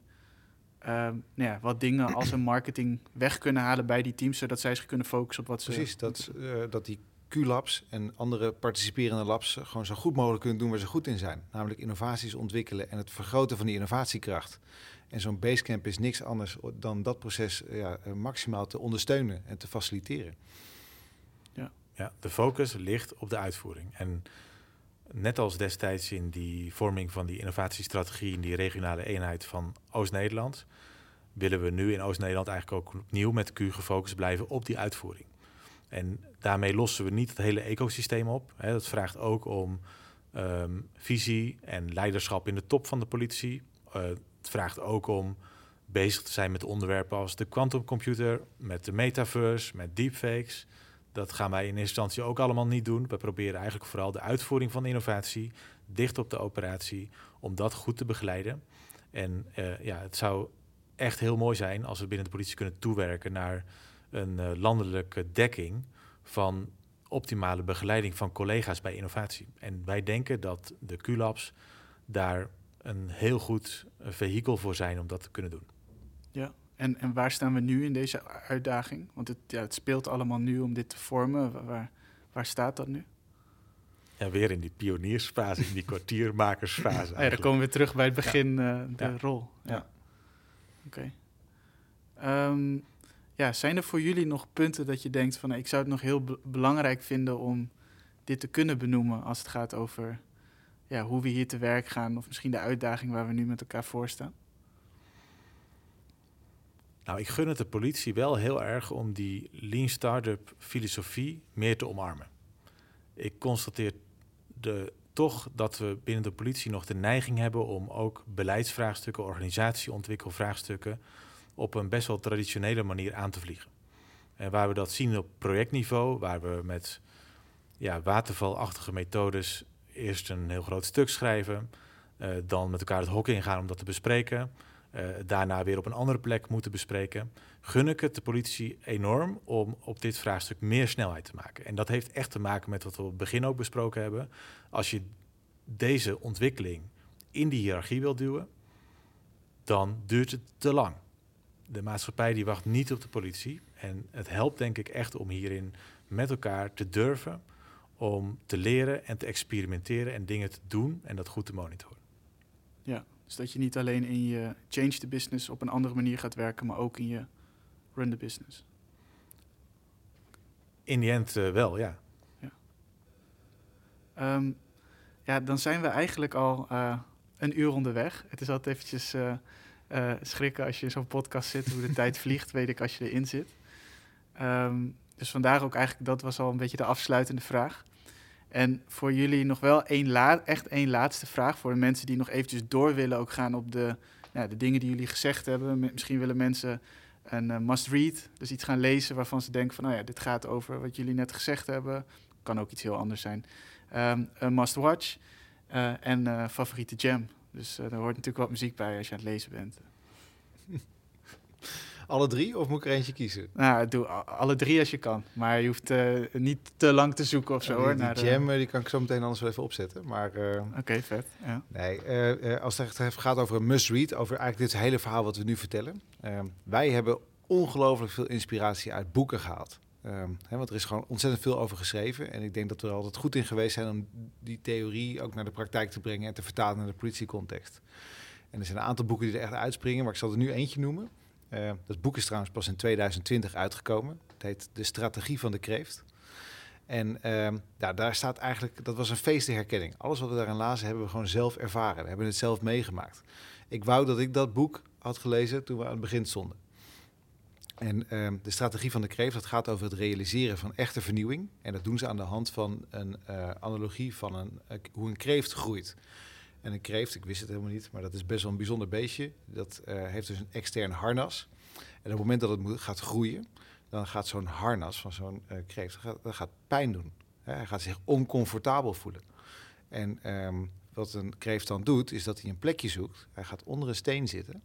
nou ja, wat dingen als een marketing weg kunnen halen bij die teams, zodat zij zich kunnen focussen op wat ze. Precies, dat, uh, dat die Q-labs en andere participerende labs gewoon zo goed mogelijk kunnen doen waar ze goed in zijn. Namelijk innovaties ontwikkelen en het vergroten van die innovatiekracht. En zo'n basecamp is niks anders dan dat proces uh, ja, maximaal te ondersteunen en te faciliteren. Ja. ja, de focus ligt op de uitvoering. En net als destijds in die vorming van die innovatiestrategie in die regionale eenheid van Oost-Nederland, willen we nu in Oost-Nederland eigenlijk ook opnieuw met Q gefocust blijven op die uitvoering. En daarmee lossen we niet het hele ecosysteem op. Hè. Dat vraagt ook om um, visie en leiderschap in de top van de politie, Uh, het vraagt ook om bezig te zijn met onderwerpen als de quantumcomputer, met de metaverse, met deepfakes. Dat gaan wij in eerste instantie ook allemaal niet doen. We proberen eigenlijk vooral de uitvoering van de innovatie, dicht op de operatie, om dat goed te begeleiden. En uh, ja, het zou echt heel mooi zijn als we binnen de politie kunnen toewerken naar een uh, landelijke dekking van optimale begeleiding van collega's bij innovatie. En wij denken dat de QLabs daar een heel goed vehikel voor zijn om dat te kunnen doen. Ja, en, en waar staan we nu in deze uitdaging? Want het, ja, het speelt allemaal nu om dit te vormen. Waar, waar staat dat nu? Ja, weer in die pioniersfase, in die kwartiermakersfase. ja, dan komen we terug bij het begin, ja. uh, de ja. rol. Ja. Oké. Okay. Um, ehm, ja, zijn er voor jullie nog punten dat je denkt van... ik zou het nog heel belangrijk vinden om dit te kunnen benoemen... als het gaat over ja, hoe we hier te werk gaan... of misschien de uitdaging waar we nu met elkaar voor staan? Nou, ik gun het de politie wel heel erg om die lean startup filosofie meer te omarmen. Ik constateer de, toch dat we binnen de politie nog de neiging hebben om ook beleidsvraagstukken, organisatieontwikkelvraagstukken op een best wel traditionele manier aan te vliegen. En waar we dat zien op projectniveau, waar we met ja, watervalachtige methodes eerst een heel groot stuk schrijven, uh, dan met elkaar het hok ingaan om dat te bespreken, uh, daarna weer op een andere plek moeten bespreken, gun ik het de politie enorm om op dit vraagstuk meer snelheid te maken. En dat heeft echt te maken met wat we op het begin ook besproken hebben. Als je deze ontwikkeling in die hiërarchie wil duwen, dan duurt het te lang de maatschappij die wacht niet op de politie. En het helpt denk ik echt om hierin met elkaar te durven om te leren en te experimenteren en dingen te doen en dat goed te monitoren. Dus dat je niet alleen in je change the business op een andere manier gaat werken, maar ook in je run the business. In die end uh, wel, ja. Ja. Um, ja, dan zijn we eigenlijk al uh, een uur onderweg. Het is altijd eventjes uh, uh, schrikken als je in zo'n podcast zit, hoe de tijd vliegt, weet ik als je erin zit. Um, dus vandaar ook eigenlijk, dat was al een beetje de afsluitende vraag. En voor jullie nog wel één echt één laatste vraag voor de mensen die nog eventjes door willen ook gaan op de, ja, de dingen die jullie gezegd hebben. Misschien willen mensen een uh, must-read, dus iets gaan lezen waarvan ze denken van, nou ja, dit gaat over wat jullie net gezegd hebben. Kan ook iets heel anders zijn. Um, een must-watch uh, en uh, favoriete jam. Dus daar hoort natuurlijk wat muziek bij als je aan het lezen bent. Alle drie of moet ik er eentje kiezen? Nou, doe alle drie als je kan. Maar je hoeft uh, niet te lang te zoeken of zo. die, hoor, die jam de... die kan ik zo meteen anders wel even opzetten. Maar, uh, Oké, okay, vet. Ja. Nee, als het echt gaat over een must-read, over eigenlijk dit hele verhaal wat we nu vertellen. wij hebben ongelooflijk veel inspiratie uit boeken gehaald. Um, hè, want er is gewoon ontzettend veel over geschreven. En ik denk dat we er altijd goed in geweest zijn om die theorie ook naar de praktijk te brengen en te vertalen naar de politiecontext. En er zijn een aantal boeken die er echt uitspringen, maar ik zal er nu eentje noemen. Uh, dat boek is trouwens pas in 2020 uitgekomen. Het heet De Strategie van de Kreeft. En ja, daar staat eigenlijk, dat was een feest de herkenning. Alles wat we daarin lazen hebben we gewoon zelf ervaren. We hebben het zelf meegemaakt. Ik wou dat ik dat boek had gelezen toen we aan het begin stonden. En uh, de strategie van de kreeft, dat gaat over het realiseren van echte vernieuwing. En dat doen ze aan de hand van een uh, analogie van een, uh, hoe een kreeft groeit. En een kreeft, ik wist het helemaal niet, maar dat is best wel een bijzonder beestje. Dat uh, heeft dus een extern harnas. En op het moment dat het gaat groeien, dan gaat zo'n harnas van zo'n kreeft dat gaat, dat gaat pijn doen. Hij gaat zich oncomfortabel voelen. En um, wat een kreeft dan doet, is dat hij een plekje zoekt. Hij gaat onder een steen zitten.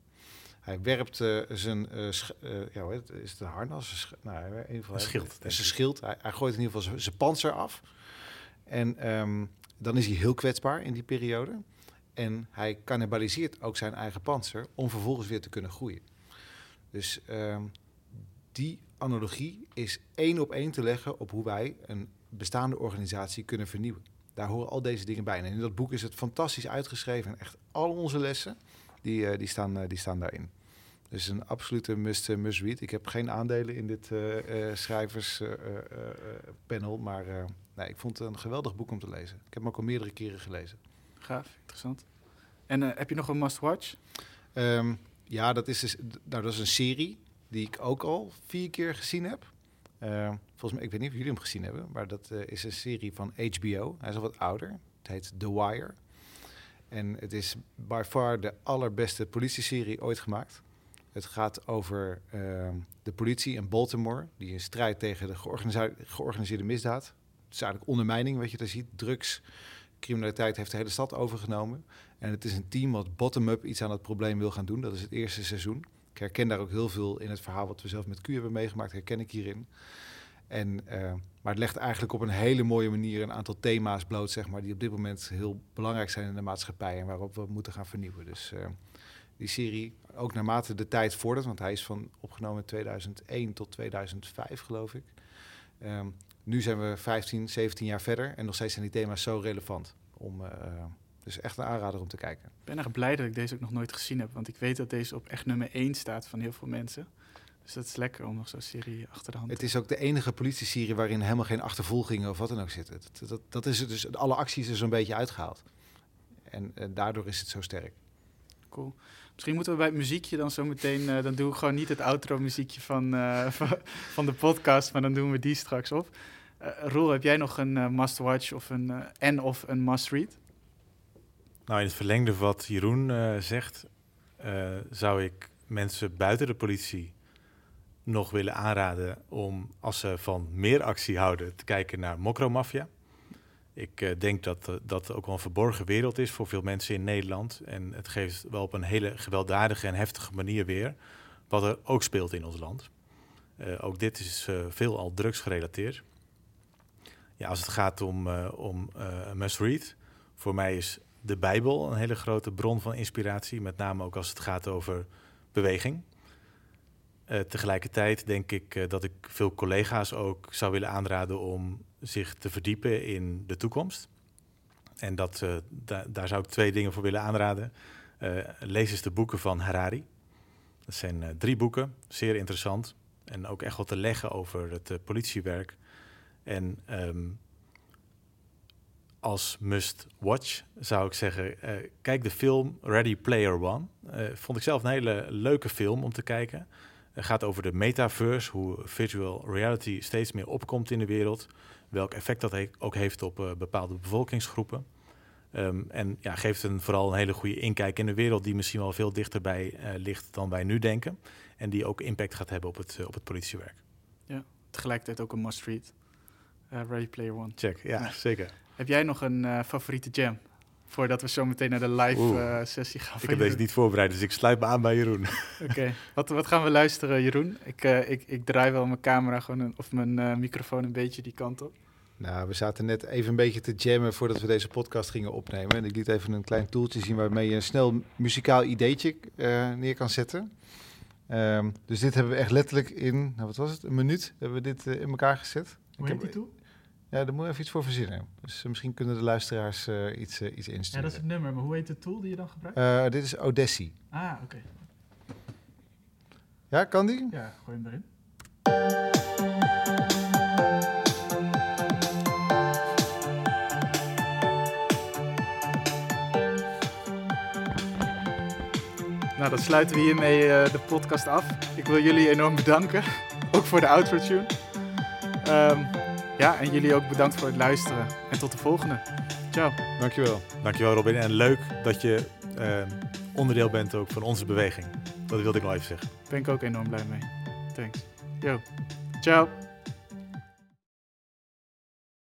Hij werpt uh, zijn, uh, uh, ja, het is het een harnas? Nou, in ieder geval, een schild. Zijn schild. Hij, hij, gooit in ieder geval zijn panzer af. En um, dan is hij heel kwetsbaar in die periode. En hij cannibaliseert ook zijn eigen panzer om vervolgens weer te kunnen groeien. Dus um, die analogie is één op één te leggen op hoe wij een bestaande organisatie kunnen vernieuwen. Daar horen al deze dingen bij. En in dat boek is het fantastisch uitgeschreven. En echt al onze lessen, die, uh, die, staan, uh, die staan daarin. Dus een absolute must, uh, must read. Ik heb geen aandelen in dit schrijverspanel, maar ik vond het een geweldig boek om te lezen. Ik heb hem ook al meerdere keren gelezen. Gaaf, interessant. En heb je nog een must-watch? Um, ja, dat is, dus, nou, dat is een serie die ik ook al vier keer gezien heb. Uh, volgens mij, ik weet niet of jullie hem gezien hebben, maar dat uh, is een serie van HBO. Hij is al wat ouder. Het heet The Wire. En het is by far de allerbeste politieserie ooit gemaakt. Het gaat over ehm, de politie in Baltimore, die in strijd tegen de georganiseerde, georganiseerde misdaad. Het is eigenlijk ondermijning wat je daar ziet. Drugs, criminaliteit heeft de hele stad overgenomen. En het is een team wat bottom-up iets aan het probleem wil gaan doen. Dat is het eerste seizoen. Ik herken daar ook heel veel in het verhaal wat we zelf met Q hebben meegemaakt, herken ik hierin. En, uh, maar het legt eigenlijk op een hele mooie manier een aantal thema's bloot, zeg maar, die op dit moment heel belangrijk zijn in de maatschappij en waarop we moeten gaan vernieuwen. Dus uh, die serie, ook naarmate de tijd vordert, want hij is van opgenomen in 2001 tot 2005, geloof ik. Um, nu zijn we 15, 17 jaar verder en nog steeds zijn die thema's zo relevant. Om, uh, dus echt een aanrader om te kijken. Ik ben erg blij dat ik deze ook nog nooit gezien heb, want ik weet dat deze op echt nummer 1 staat van heel veel mensen. Dus dat is lekker om nog zo'n serie achter de hand Het is ook de enige politieserie waarin helemaal geen achtervolgingen of wat dan ook zitten. Dat, dat, dat is het dus, alle acties er zo'n beetje uitgehaald. En, en daardoor is het zo sterk. Cool. Misschien moeten we bij het muziekje dan zo meteen... Uh, dan doe ik gewoon niet het outro-muziekje van, uh, van de podcast... maar dan doen we die straks op. Uh, Roel, heb jij nog een must-watch of een, en of een must-read? Nou, in het verlengde wat Jeroen zegt... zou ik mensen buiten de politie nog willen aanraden... om, als ze van meer actie houden, te kijken naar Mokromafia... Ik denk dat dat ook wel een verborgen wereld is voor veel mensen in Nederland. En het geeft wel op een hele gewelddadige en heftige manier weer wat er ook speelt in ons land. Ook dit is veel al drugsgerelateerd. Ja, als het gaat om, om must read, voor mij is de Bijbel een hele grote bron van inspiratie. Met name ook als het gaat over beweging. tegelijkertijd denk ik dat ik veel collega's ook zou willen aanraden om zich te verdiepen in de toekomst. En dat, da daar zou ik twee dingen voor willen aanraden. Lees eens de boeken van Harari. Dat zijn drie boeken, zeer interessant. En ook echt wat te leggen over het politiewerk. En um, als must watch zou ik zeggen, kijk de film Ready Player One. vond ik zelf een hele leuke film om te kijken. Het gaat over de metaverse, hoe virtual reality steeds meer opkomt in de wereld welk effect dat ook heeft op uh, bepaalde bevolkingsgroepen. Um, en ja, geeft een, vooral een hele goede inkijk in de wereld die misschien wel veel dichterbij ligt dan wij nu denken. En die ook impact gaat hebben op het, op het politiewerk. Ja, tegelijkertijd ook een must-read. Ready Player One. Check, ja, ja. zeker. Heb jij nog een favoriete jam? Voordat we zo meteen naar de live sessie gaan. Ik heb deze niet voorbereid, dus ik sluit me aan bij Jeroen. Oké, okay. wat, wat gaan we luisteren, Jeroen? Ik, ik, ik draai wel mijn camera gewoon een, of mijn microfoon een beetje die kant op. Nou, we zaten net even een beetje te jammen voordat we deze podcast gingen opnemen. En ik liet even een klein toeltje zien waarmee je een snel muzikaal ideetje uh, neer kan zetten. Um, dus dit hebben we echt letterlijk in, nou wat was het, een minuut hebben we dit uh, in elkaar gezet. Hoe heet die toe? Ja, daar moet je even iets voor verzinnen. Dus uh, misschien kunnen de luisteraars iets, iets insturen. Ja, dat is het nummer. Maar hoe heet de tool die je dan gebruikt? dit is Odessi. Ah, oké. Okay. Ja, kan die? Ja, gooi hem erin. Nou, dan sluiten we hiermee uh, de podcast af. Ik wil jullie enorm bedanken, ook voor de outro tune. Um, ja, en jullie ook bedankt voor het luisteren. En tot de volgende. Ciao. Dankjewel. Dankjewel Robin. En leuk dat je uh, onderdeel bent ook van onze beweging. Dat wilde ik wel even zeggen. Daar ben ik ook enorm blij mee. Thanks. Yo. Ciao.